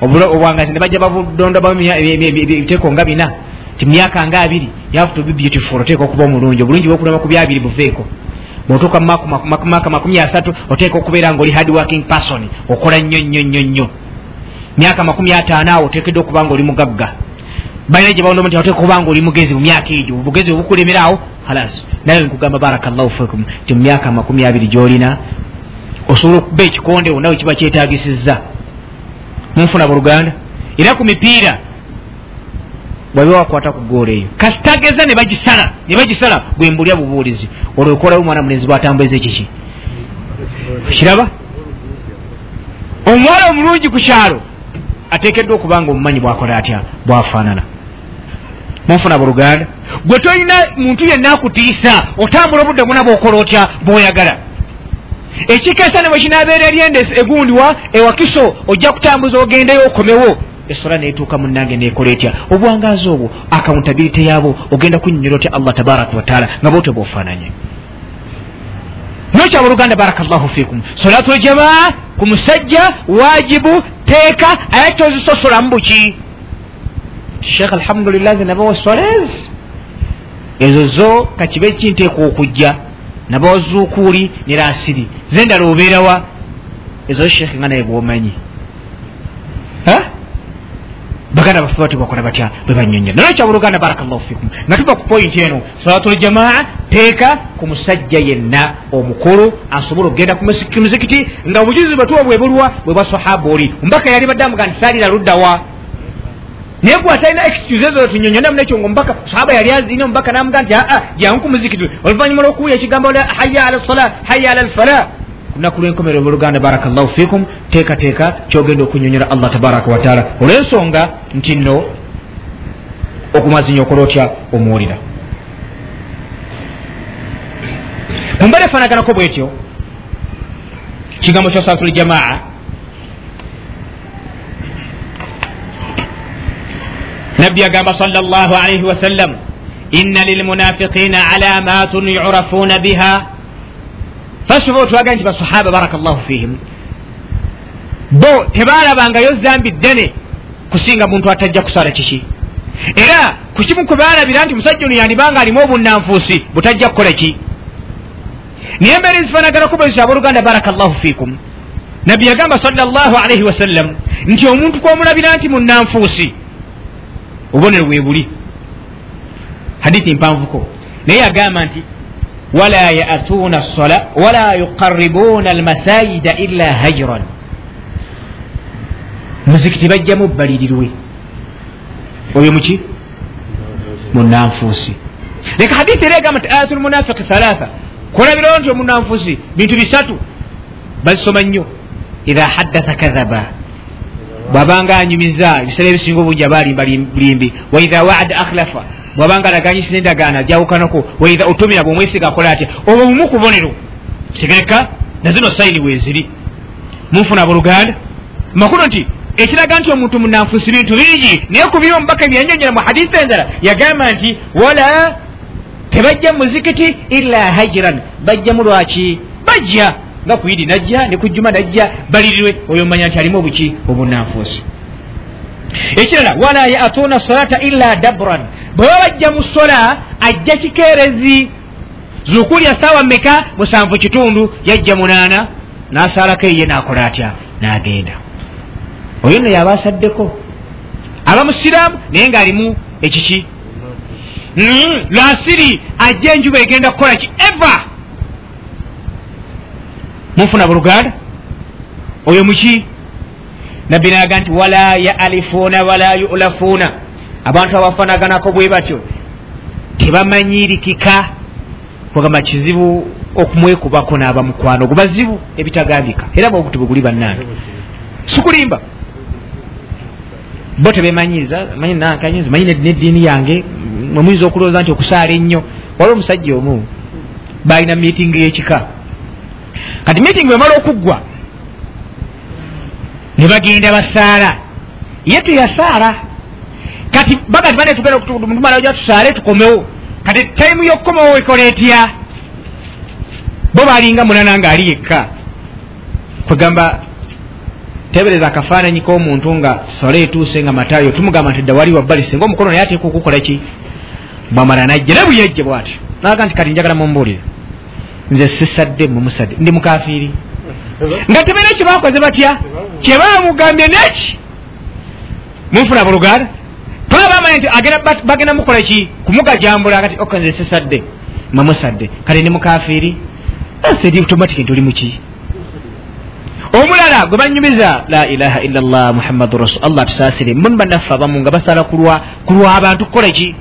obwangazi ne bajja babudonda ebiteeko nga bina ti myaka nga abiri yave to be beautiful oteeka okuba omulungi obulungi bwokulema ku byabiri buveeko bwotuuka mumaka makumi asatu oteeka okubeera nga oli hard working person okola nnyo nnyo nnyo nnyo. Myaka makumi ataano awo oteekeddwa okuba nga oli mugagga. Balina gye bawondamu nti oteeka okuba nga oli mugezi mu myaka egyo. Obugezi obukulemera awo halas. Naye nkugamba barakallahu fikum ti mu myaka makumi abiri gyolina osobola okuba ekikondewo nawe kiba kyetagisizza. Munfuna buluganda era ku mipiira bwabe wakwata ku goola eyo. Kasitageza ne bagisala ne bagisala bwe mbulya bubuulizi. Olwo okolawo omwana mulenzi bwatambuliza ekiki? Kiraba? Omuwala omulungi ku kyalo ateekeddwa okuba nga omumanyi bwakola atya bwafaanana. Munfuna buluganda gwe tolina muntu yenna akutiisa otambula obudde buna bwokola otya bwoyagala? Ekikeesa ne bwe kinaabeera eryende egundiwa ewakiso ojja kutambuza ogendeyo okomewo esola netuuka munange nekola etya? Obwangazi obwo akawuntabirite yaabo ogenda kunyonyola otya allah tabaraka wataala nga bote bwofaananye? Nokyaba oluganda barakallahu fikum solatu ljamaa ku musajja wajibu teeka aye tozisosolamu buki? Sheekh alhamdulillah ze nabawa soles ezo zo kakibe kinteeka okujja. Nabawa zukuuli ne rasiri ze ndala obeerawa ezo sheekh nga naye bwomanyi baganda bafe bati bakola batya? Bwebanyonyola naye kyabuluganda barakallahu fikum. Nga tuva ku pointi eno salatu ljamaa teeka ku musajja yenna omukulu asobola okugenda ku muzikiti nga obujuzi bwetuwa bwebulwa bwe bwa sahaba oli. Omubaka yali badde amuga nti saalira luddawa naye gwe atalina excuse ezo tunyonyondamu nekyo nga omubaka sahaba yali azina omubaka namuga nti aa jangu ku muzikiti. Oluvanyuma lwokuwuya ekigambo haya ala sala haya ala lfala lunaku lwenkomero muluganda barakallahu fikum. Teekateeka kyogenda okunyonyola allah tabaraka wataala olwensonga nti nno okumazinya okola otya? Omuwulira. Mumbala efanaganako bwetyo kigambo kya salatul jamaa nabbi agamba sal llah alaihi wasallam inna lilmunafiqina alamatun yurafuna biha first of all twaga nti basahaba barakallahu fihim. Bo tebalabangayo zambi ddene kusinga muntu atajja kusala kiki? Era kukimu kwebalabira nti musajja ono yandibanga alimu obunanfuusi butajja kukola ki? Naye embeera ezifanaganako bwezisa abooluganda barakallahu fikum nabbi yagamba salllahu alaihi wasallam nti omuntu kwomulabira nti munanfuusi obubonero bwe buli. Hadithi mpanvuko. Naye yagamba nti wala yatuna sola wala yuqaribuna almasayida illa hajran muzikiti bajjamu bbalirirwe oyo muki munanfuusi leka hadithi era egamba nti ayatu lmunafiqi thalatha kulabirawo nti omunanfuusi bintu bisatu bazisoma nnyo idha haddatha kadhaba bwabanga anyumiza ebiseera ebisinga obungi abalimba bulimbi waidha waada akhlafa bwabanga alaganyisa nendagaana jawukanako waidha otumira bwomwesiga akola atya obwo bumu kubonero kigereka nazino sayini weziri munfuna buluganda. Makulu nti ekiraga nti omuntu munanfusi bintu bingi naye kubiri omubaka byanjonyera mu hadisi endala yagamba nti wala tebajja muzikiti illa hajiran bajjamu lwaki? Bajja nga kuyidi najja nekujjuma najja balirirwe oyo manya nti alimu obuki obunanfuusi ekirala wala yatuna solata illa dabran. Bweba bajja mu sola ajja kikeerezi. Zukulya saawa meka musanvu kitundu yajja munaana. Nasaalako eye nakola atya? Nagenda. Oyo nno yaba asaddeko aba musiraamu naye ngaalimu ekiki? Hmm, lwasiri ajja enjuba egenda kukola ki? Eva munfuna buluganda oyo muki nabbi naga nti wala yaalifuuna wala yulafuuna abantu abafanaganako bwe batyo tebamanyirikika kugamba kizibu okumwekubako naaba mukwano gubazibu ebitagambika. Era bobuti bweguli bannange. Sikulimba bo tebemanyiza manyi neddiini yange mwemuyinza okulowooza nti okusaala ennyo. Waliwo omusajja omu balina miitingi y'ekika kati miitingi bwemala okuggwa ne bagenda basaala. Ye teyasaala. Kati bagati bane tugenda tumalaja tusaale tukomewo. Kati taimu yokukomawo ekola etya? Bo balinga munana nga ali yekka. Kwegamba tebereza akafaananyi k'omuntu nga sola etuuse nga matayo tumugamba nti ddawali wabbali singa omukono naye ateeka okukola ki? Bwamala najja ne buyejje bwati naga nti kati njagala mumbuulire. Nze sisadde mumusadde ndi mukafiiri nga tebeera kyebakoze batya? Kyebamugambye neki munfuna buluganda? Twabamanya nti bagenda mukola ki? Kumugajambula kati ok nze sisadde mumusadde kati ndi mukafiiri? Asedi automatic nti oli muki omulala gwe banyumiza la ilaha illa llah muhammadu rasul allah tusaasire. Muni bannaffe abamu nga basala ku lwabantu kukola ki?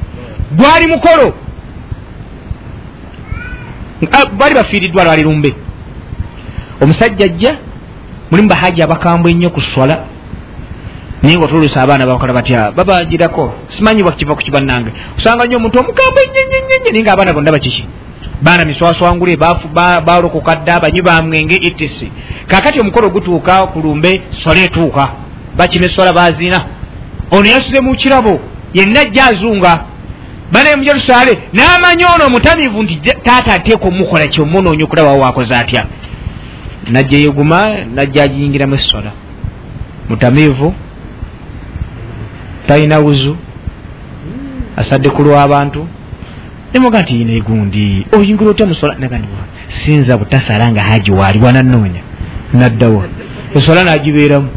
Gwali mukolo. Bali bafiiriddwa lwali lumbe omusajja ajja mulimu bahaji abakambwe ennyo ku swala. Naye nga otulusa abaana bakola batya babagirako simanyi bakiva ku kibannange? Osanga nnyo omuntu omukambwe nnyenyenyenye naye nga abaana bonna bakiki? Baana miswaswangule balokoka dda banywi bamwenge etc kakati omukolo gutuuka kulumbe sola etuuka. Bakima esola bazina ono yasuze mu kirabo yenna ajja azunga. Banaye mujerusaale n'amanyi ono omutamivu nti taata ateeka omukola kyomunoonya okulaba wakoze atya najja yeguma najja agiyingiramu esola mutamivu talina wuzu asadde ku lw'abantu nemuga nti ina egundi oyingira otya musola nagandi sinza butasala nga haji waali wananoonya. Naddawa esola nagibeeramu.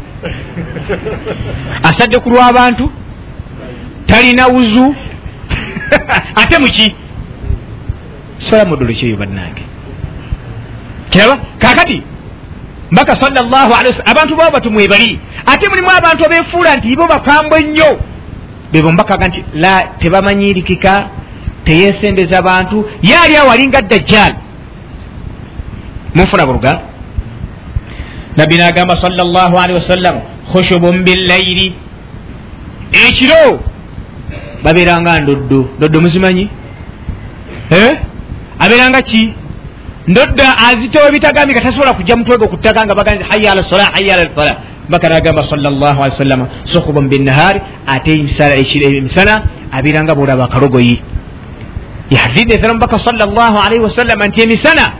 Asadde ku lw'abantu talina wuzu. *laughs* Ate muki sola mudolo kyeyo bannange? Kiraba kakati mbaka salllahu alehi wasallam abantu babo batumwebali ate mulimu abantu abefuula nti ibo bakambwe nnyo. Bebo mbakaga nti la tebamanyirikika teyesembeza bantu. Ye ali awo alinga dajjal munfuna buruga nabbi nagamba salllahu alehi wasallam khushubun billairi ekiro babeeranga ndoddo. Ndoddo muzimanyi? Eh? abeeranga ki ndodda azitowa ebitagambi nga tasobola kujja mutwege okuttaka nga bagaa haya ala sola haya ala sola. Mbaka nagamba salllah ali wasallama sukhubun binnahaari ate emisana abeeranga boolaba akalogoyi. Yahadidde ethala mubaka salllah alaihi wasallama nti emisana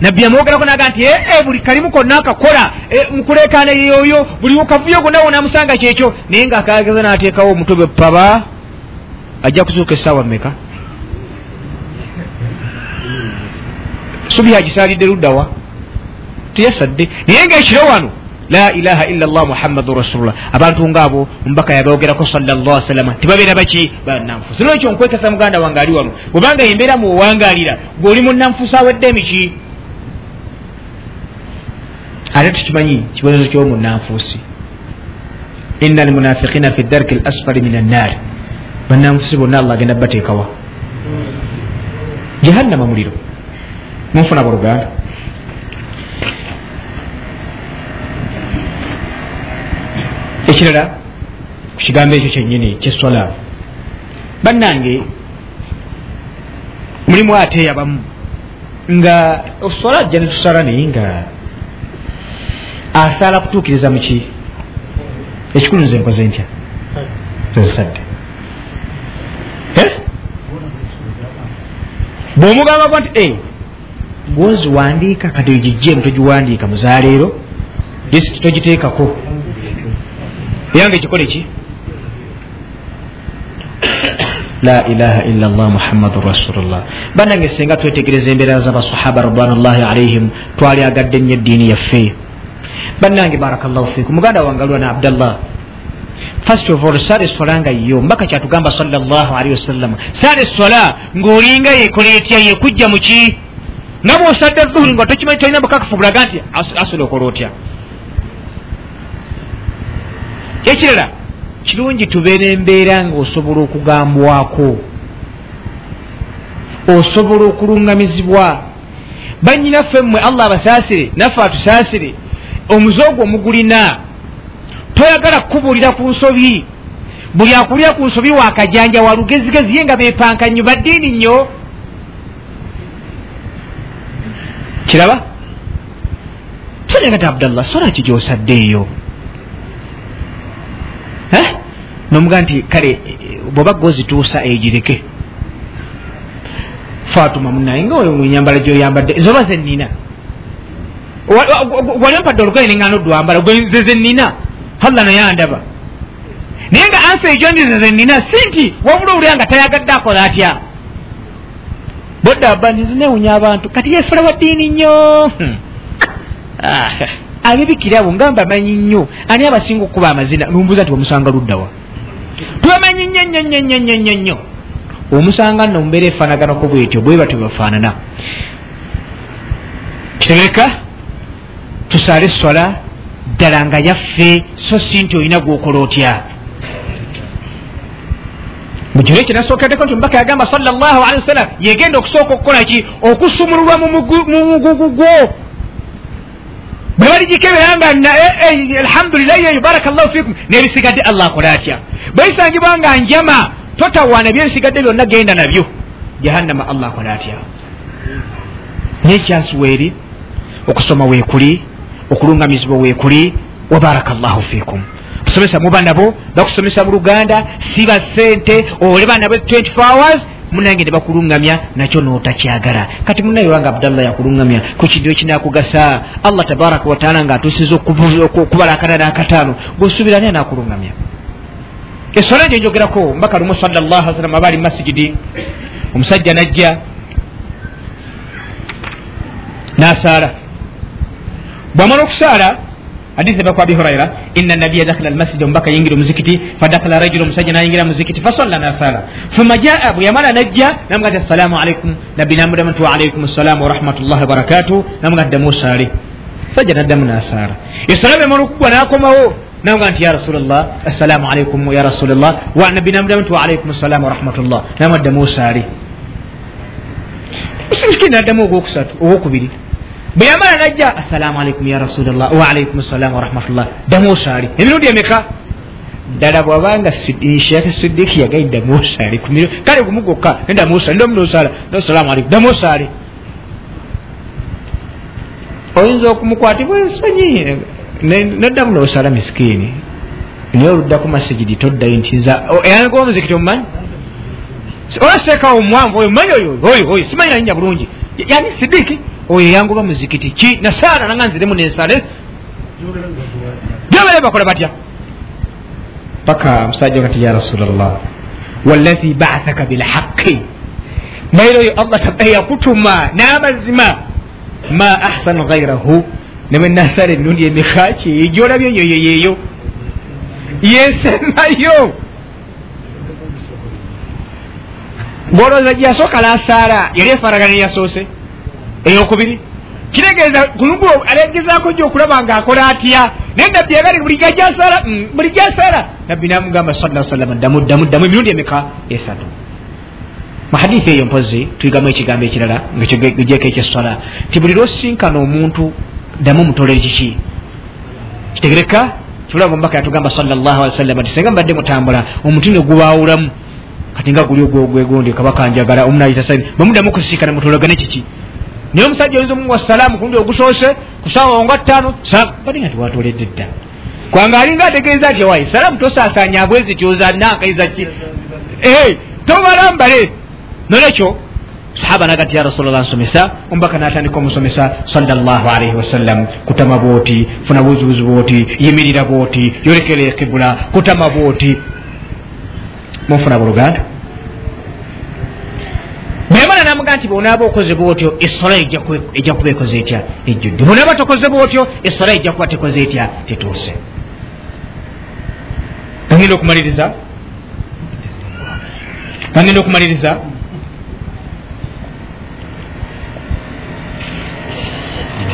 nabbi yamwogerako naga nti ee buli kalimu konna akakola mukulekaana yeyoyo buli kavuyo gonna wonamusanga kyekyo. Naye nga akageza nateekawo omutobe paba ajja kuzuuka essaawa mmeka subi agisalidde luddawa teyasadde naye ngaekiro wano la ilaha illa llah muhammadun rasulullah. Abantu ngaabo mubaka yabogerako salllah salama tibabeera baki bananfuusa nolwekyo nkwekasa muganda wange ali wano? Bwebanga yembeera muwangalira gweoli munanfuusa awedde emiki? Ate tukimanyi kibonezo kyomunanfuusi ina almunafiqina fi darki l asfali min annaari bananfuusi bonna allah agenda bateekawa. Jahannama muliro munfuna buluganda ekirala ku kigambo ekyo kyennyini kyeswala bannange mulimu ate yabamu nga oswala ajja netusala naye nga asaala kutuukiriza muki ekikulu nze nkoze ntya? Zezisadde bwomugamba gwa nti gwozi wandiika kati ogijjeemu togiwandiika muzaaleero lisiti togiteekako eyange ekikole ki? La ilaha illa llah muhammadun rasulullah banange senga twetegereza embeera zabasahaba ridwanullahi alaihim twali agadde nnyo eddiini yaffe. Bannange barakallahu fikum muganda wange alwana abdallah. First of all sala eswala nga yo. Mbaka kyatugamba salllah alihi wasallama sala eswala ng'olinga yekola etya yekujja muki nga bwosadde zuhuri nga tokimanyi tolina bukakafu bulaga nti asola okola otya? Ekirala kirungi tubeera embeera ngaosobola okugambwako osobola okulungamizibwa. Banyinaffe mmwe allah abasaasire naffe atusaasire omuzoogo omugulina toyagala kukubuulira ku nsobi. Buli akulira ku nsobi wakajanja wa lugezigezi ye nga bepanka nnyo baddiini nnyo kiraba? Sonegati abdallah sola ki gyosaddeeyo nomuga nti kale bwoba gozituusa egireke fatuma munaye nga oyo munyambala gyoyambadde zoba zenina wali ompadde olugoye nengana odwambala gwezeze nina. Allah naye andaba naye nga ansa ejonjezeze nina. Si nti wabula olya nga tayagadde akola atya bodaba nizinewunya abantu kati yefula wa ddiini nnyo. Hmm. ah, abibikirabo nga mbamanyi nnyo. Ani abasinga okukuba amazina? Numbuza nti bamusanga luddawa tubamanyi nnyo nnyo nnyo nnyo nnyo nnyo nnyo. Omusanga nno mubeera efaanaganako bwetyo bwe batyo bafaanana. Kitegereka tusaale eswala ddala nga yaffe so si nti olina gwokola otya mukiro ekyo nasookeddeko nti omubaka yagamba salllah alihi wasallam yegenda okusooka okukola ki okusumululwa mu mugugu gwo bwe baligikebera nga eh, eh, alhamdulilahi eyo baraka llahu fikum nebisigadde allah akola atya bwebisangibwa nga njama totawaana byebisigadde byonna genda nabyo jahannama allah akola atya nekyansi weeri okusoma weekuli okulungamizibwa weekuli wa baraka llahu fikum kusomesa muba nabo bakusomesa mu luganda siba sente oleba nabo 24 hours munange ne bakuluŋŋamya nakyo nootakyagala kati munaye wange abdallah yakuluŋŋamya ku kintu ekinakugasa. Allah tabaraka wataala nga atusiza okubalakana nakataano gweosuubira naye nakuluŋŋamya esola nje njogerako mbaka lumu salllah salam aba ali mumasigidi omusajja najja nasaala. Bwamala okusaala hadisi eva ku abi huraira ina nabiya dakhala almasjidi omubaka yingira omuzikiti fadakhala rajulu omusajja nayingira muzikiti fasalla nasala thumma jaa bwe yamala najja namuga ti assalamu alaikum nabbi namudamu nti waalaikum assalamu warahmatullahi wabarakatu namuga ddamu osaale sajja naddamu nasaala esala bemala okugwa nakomawo namuga nti ya rasulllah assalamu alaikum ya rasulllah nabbi namudamu nti waalaikum assalamu warahmatullah namuga ddamu osaale musikiti naddamu ogwokusatu ogwokubiri bwe yamala najja assalamu alaikum ya rasulllah waalaikum assalamu warahmatullah damu osaali emirundi emeka ddala bwabanga sheekh sidiki yagai damu osaali kale gumu gokka nedamu osaali ndomunosala assalamu alaikum damu osaali oyinza okumukwatibwa ensonyi noddamu nosala miskiini naye oludda ku masijidi toddayo nti nza eyangoba omuzikiti omumanyi olaseekawo omuwanvu oyo mumanyi oyo oyo simanyi nanyina bulungi yani sidiki. Oyo yanguba muzikiti. Ki nasaala nanga nziremu nensale. Gyobere bakola batya? Paka musajja kati ya rasulllah wallahi baathaka bilhaqi maire oyo allah yakutuma n'amazima ma ahsanu gairahu newe nasala emirundi emikaki egyolabyo yoyo yeeyo yensemayo ngolowooza gyeyasooka nasaala yali efaragana eyasoose eyokubiri. Kitegeeza kulugu alegezaako gy okulaba nga akola atya naye nabbi yagali buli gajasala mm, buli jasala nabbi namugamba sala salama ddamu ddamu ddamu emirundi emeka? Esatu. Muhadithi eyo mpozi tuyigamu ekigambo ekirala ngajeko ekyesala ti buli lwosinkana omuntu ddamu mutolere kiki? Kitegereka tulaba omubaka yatugamba salllah ali wasallama ti senga mbadde mutambula omuti ne gubawulamu kati nga guli ogwegwondi kabaka njagala omunayita saini bwemuddamu kusinkana mutolagane kiki? Naye omusajja oyinza omuwa salaamu kulundi ogusoose kusawa nga ttaano balinga tiwatoledde dda. Kwanga alinga ategeeza ti wayi? Salaamu tosaasanya bwezi tyoza nankaiza ki? Tobala mbale. Nolwekyo sahaba nagati ya rasulllah nsomesa. Omubaka natandika omusomesa salllah alaihi wasallam kutama bwoti funa buzibuzi bwoti yimirira bwoti yolekera ekibula kutama bwoti. Munfuna buluganda bwemala namuga nti bwonaaba okoze bwotyo esola ejja kuba ekoze etya? Ejjudde. Bwonaaba tokoze bwotyo esola ejja kuba tekoze etya? Tetuuse. Kagenda okumaliriza? Kagenda okumaliriza?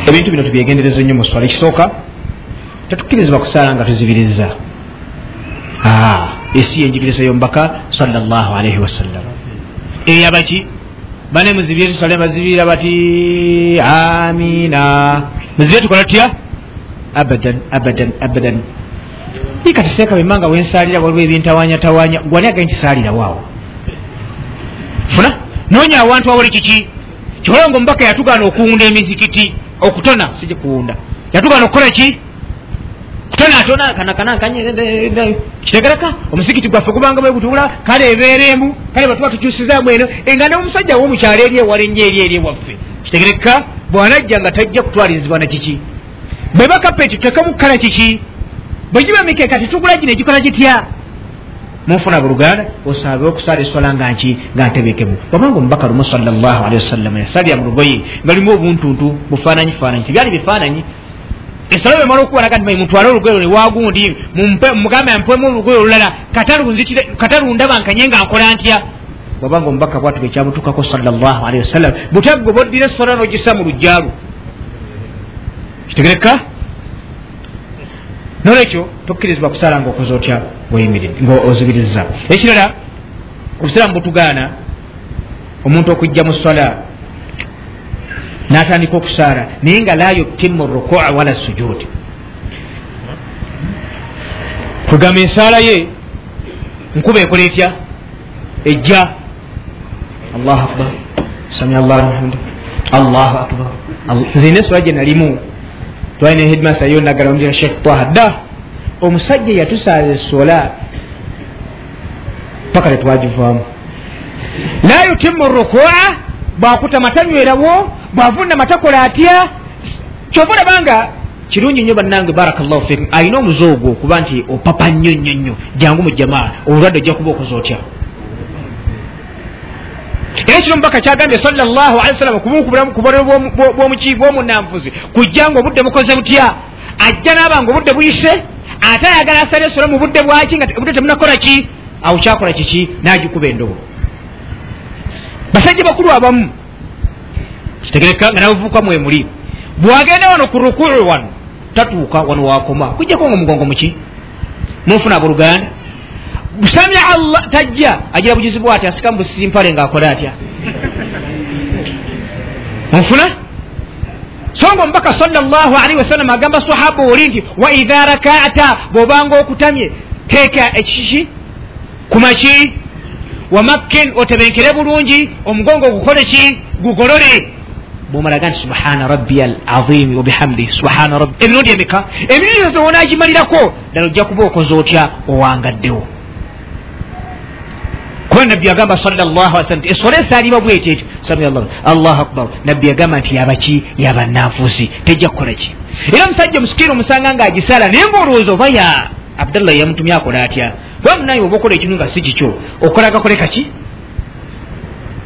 Ebintu bino tubyegendereza nnyo mu swala ekisooka. Tetukkirizibwa kusaala nga tuzibiriza. Esi yenjigiriza yomubaka salllah alaihi wasallam eyabaki bane muzibire tusale bazibira bati amina. Muzibire tukola tutya? Abadan abadan abadan. Ikateseeka bemanga wensalira waliwo ebintawanyatawanya gwani agai nti saalirawoawo funa? Noonya awantu awali kiki? Kikola nga omubaka yatugaana okuwunda emizikiti okutona sigikuwunda yatugaana okukola ki kutonatona kanakanakitegereka omusigiti gwaffe gubanga bwebutula kale ebeeremu kale batuba tukyusizamu eno nga ne omusajja womukyalo eri ewala enyo eri eri ewaffe. Kitegereka bwanajja nga tajja kutwalirizibwa nakiki bweba kapeti tutekamukukala kiki? Bwegiba mikeeka tetugula gino egikola gitya? Munfuna buluganda osabe okusala eswala nga nki nga ntebekemu obanga omubaka lumu salllahalihi wasallama yasalira mu lugoye nga limu obuntuntu bufaananyi faananyi tebyali bifaananyi esala bemala okubona nti mutwale olugoye newagundi mugambe mpwemu olugoye olulala katalundaba nkanye nga nkola ntya? Obanga omubaka bwatuba ekyamutukako salllahalihi wasallam butagwe boddira eswala nogisa mu lujjalo kitegereka? Nolwekyo tokkirizibwa kusala nga okoze otya? Ngaozibiriza ekirala obusiraamu butugaana omuntu okujja mu swala n'atandika okusaala naye nga la yutimu rukua wala sujudi kugamba ensaala ye nkuba ekola etya ejja. Allahu akbar. Samia llahu hamdu allahu akbar. Nzina eswala gye nalimu. Twalina hedmasa yo nagala omujira sheikh taha. Dda omusajja yatusaala esola paka tetwagivaamu la yutimu rukua bwakutama tanywerawo bwavunama takola atya? Kyova olabanga kirungi nnyo bannange barakllahu fikum alina omuzoogo okuba nti opapa nnyo nnyo nnyo jangu mu jamaa olwadde ojja kuba okoze otya? Era kino mubaka kyagambye salllahu alehi wasallama kubulamu bwomuki bwomunanfuzi kujja nga obudde bukoze butya? Ajja naaba nga obudde buyise? Ate ayagala asala esola mu budde bwaki nga obudde temunakola ki? Awo kyakola kiki? Nagikuba endobo basajja bakulu abamu. Kitegereka nga nabavubuka mwemuli bwagenda wano ku rukuu wano tatuuka wano wakoma. Kujjako nga omugongo muki munfuna aboluganda busamya allah tajja. Agira bugizi bwati asika mu busisimpale ngaakola atya? Onfuna so nga omubaka salllah alaihi wasallama agamba sahaba oli nti wa idha rakata bwobanga okutamye teeka ekiki kumaki wamakken otebenkere bulungi omugongo gukole ki? Gugolole. Bwomalaga nti subhana rabbi al azimi wabihamdi subhana rabbi emirundi emeka? Emirundi ezo wonagimalirako ddala ojja kuba okoze otya? Owangaddewo. Kuba nabbi yagamba sallaalwasalam nti esola esaalibwa bwekyo ekyo allahu akbar. Nabbi yagamba nti yabaki yabananfuusi tejja kukola ki? Era omusajja omusikiiri omusanga ngaagisala naye ngaolowooza oba ya? Abdallah yamutumye akola atya kuba munaye oba okola ekintu nga si kikyo okolaga koleka ki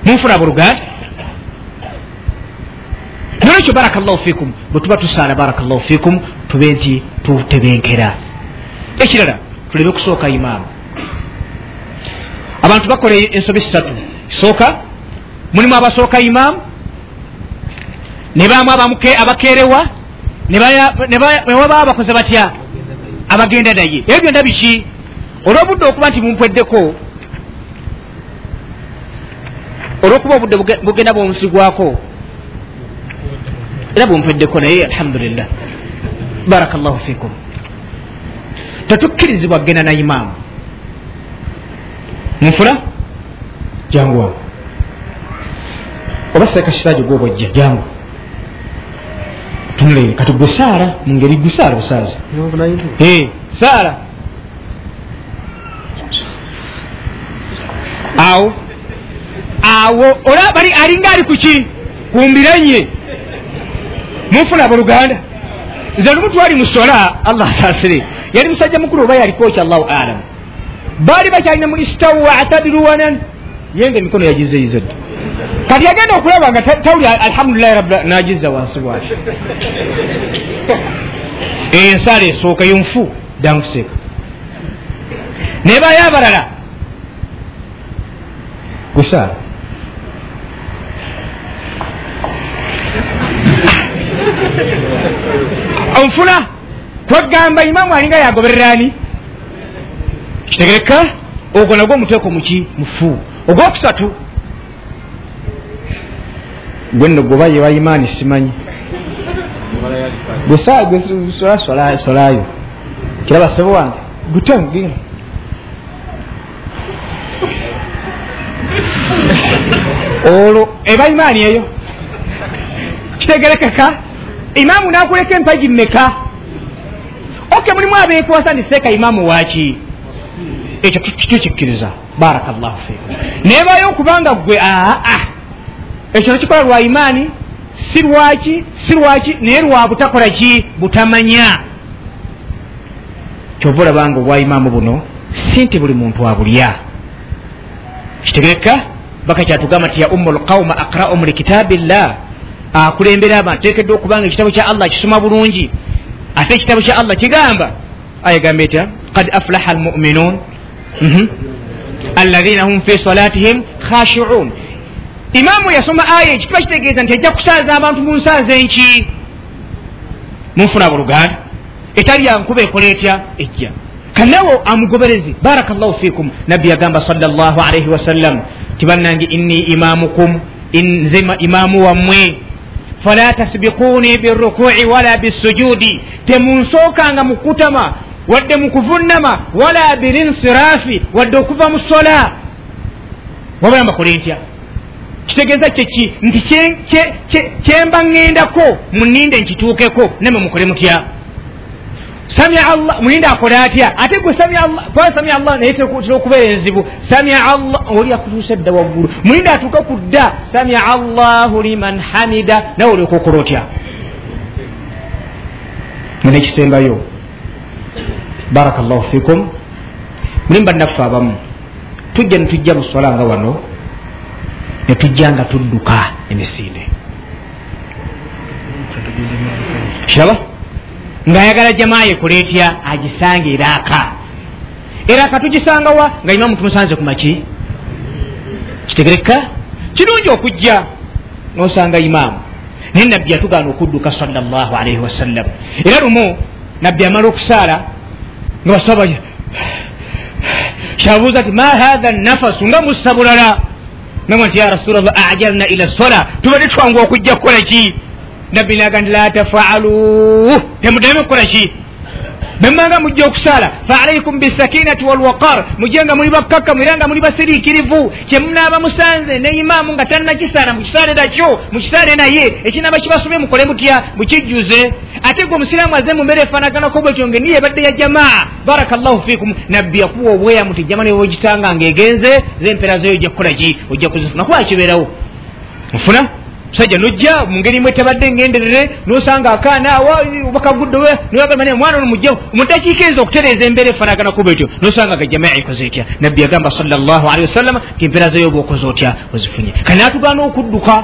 munfuna buluganda nolwekyo barakallahu fikum bwe tuba tusaala barakallahu fikum tube nti tutebenkera. Ekirala tuleme kusooka imaamu. Abantu bakola ensobi satu sooka mulimu abasooka imaamu nebamu abakerewa newabaa bakoze batya? Abagenda naye. Ebyo byonna biki olwobudde okuba nti mumpweddeko olwokuba obudde bugenda bwomusigwako era bwompeddeko naye alhamdulillah. Baraka llahu fikum tetukkirizibwa kgenda na imaamu. Nfuna? Jangu oba seeka kitajo gwoba ojja jangu tunule kati gwe saala mungeri gusaala busaazi saala awo. Awo. Olaba alinga ali kuki kumbiranye munfuna aboluganda nze lumu twali musola allah asasire. Yali musajja mukulu oba yalikoki allahu alamu baali bakyalina mu istawu atadiru wanan ye nga emikono yagizeyize dda kati yagenda okulaba nga tawuli alhamdulilahi rabi nagiza wansi bwati *laughs* ensala esooka yonfu dankuseeka nebayo abalala gusaala onfuna? Kwegamba imamu alinga yagobererani kitegereka ogwo nagwo omuteeko muki? Mufu ogwokusatu gwe nno gwoba yewa imaani simanyi. Gwesolasolayo kiraba sebo wange gutengina olwo. Eba imaani eyo. Kitegerekeka. Imaamu nakuleka empagi mmeka? Oke mulimu abekwasa ndi seeka imaamu waki ekyo kitukikkiriza baraka llahu fikum nebayo okubanga gwe aa ekyo nekikola lwa imaani? Si lwaki si lwaki naye lwa butakola ki? Butamanya. Kyova olabanga obwayimaamu buno si nti buli muntu abulya. Kitegereka baka kyatugamba nti ya ummu lqauma aqra'um likitabi llah akulembera abantu tekedde okubanga ekitabo kya allah kisoma bulungi. Ate ekitabo kya allah kigamba ayegamba etya? Kad aflaha almuminun. Mhm. alladhina hum fi salatihim khashiun. Imaamu yasoma aya ekituba kitegeeza nti ajja kusaaza abantu mu nsaaza enki. Munfuna buluganda. Etali yankuba ekola etya? Ejja. Kanawo amugoberezi baraka llahu fikum nabbi yagamba sal llah alaihi wasallam tibannange inni imamukum nze imaamu wammwe. Fala tasbikuni birukui wala bisujudi. Temunsookanga mukutama wadde mukuvunama wala birinsirafi wadde okuva mu sola. Wabayamba kole ntya? Kitegeeza kyeki nti kyemba ŋŋendako muninde nkituukeko namwe mukole mutya samia allah mulinde akole atya ate gwe kuba samia allah naye tera okubeera enzibu samia allah oli akutuusa edda waggulu mulinde atuuka ku dda samia allahu liman hamida nawe olyoka okola otya nekisembayo baraka llahu fikum mulimba nnaffe abamu tujja netujja musola nga wano netujja nga tudduka emisinde kiraba ngaayagala jamaa yekola etya agisanga eraaka eraaka tugisangawa nga imamu tumusanze ku maki? Kitegereka? Kirungi okujja nosanga imaamu. Naye nabbi yatugaana okudduka salllah alaihi wasallam. Era lumu nabbi amala okusaala nga basaba kyabuuza ti ma hatha nafasu nga mussa bulala. Nama nti ya rasulllah ajalna ila sola tubadde twangu okujja kukola ki nabbi naga nti la tafaalu temudeme kukola ki bemmanga mujja okusala faalaikum bisakinati walwaqar. Mujje nga muli bakkakkamu era nga muli basiriikirivu kyemunaaba musanze ne imaamu nga tannakisaala mukisaale nakyo mukisaale naye ekinaaba kibasomye mukole mutya mukijjuze ate gwe omusiraamu aze mumbeera efaanaganako bwetyo ngeniyo ebadde ya jamaa baraka llahu fikum. Nabbi yakuwa obweyamu ti jama nebwogitanga ngaegenze zempera zeyo ojja kukola ki ojja kuzifuna kuba kibeerawo mufuna musajja nojja mungeri mwe tabadde ngenderere nosanga akaana awa bakaguddewe noyagamba omwana ono mujjawo mudakiika enza okutereeza embeera efanagana kuba etyo nosanga ga jamaa ikoze etya nabbi yagamba salllah alehi wasallama ti empeera zeyo oba okoze otya ozifunye. Kale natugaana okudduka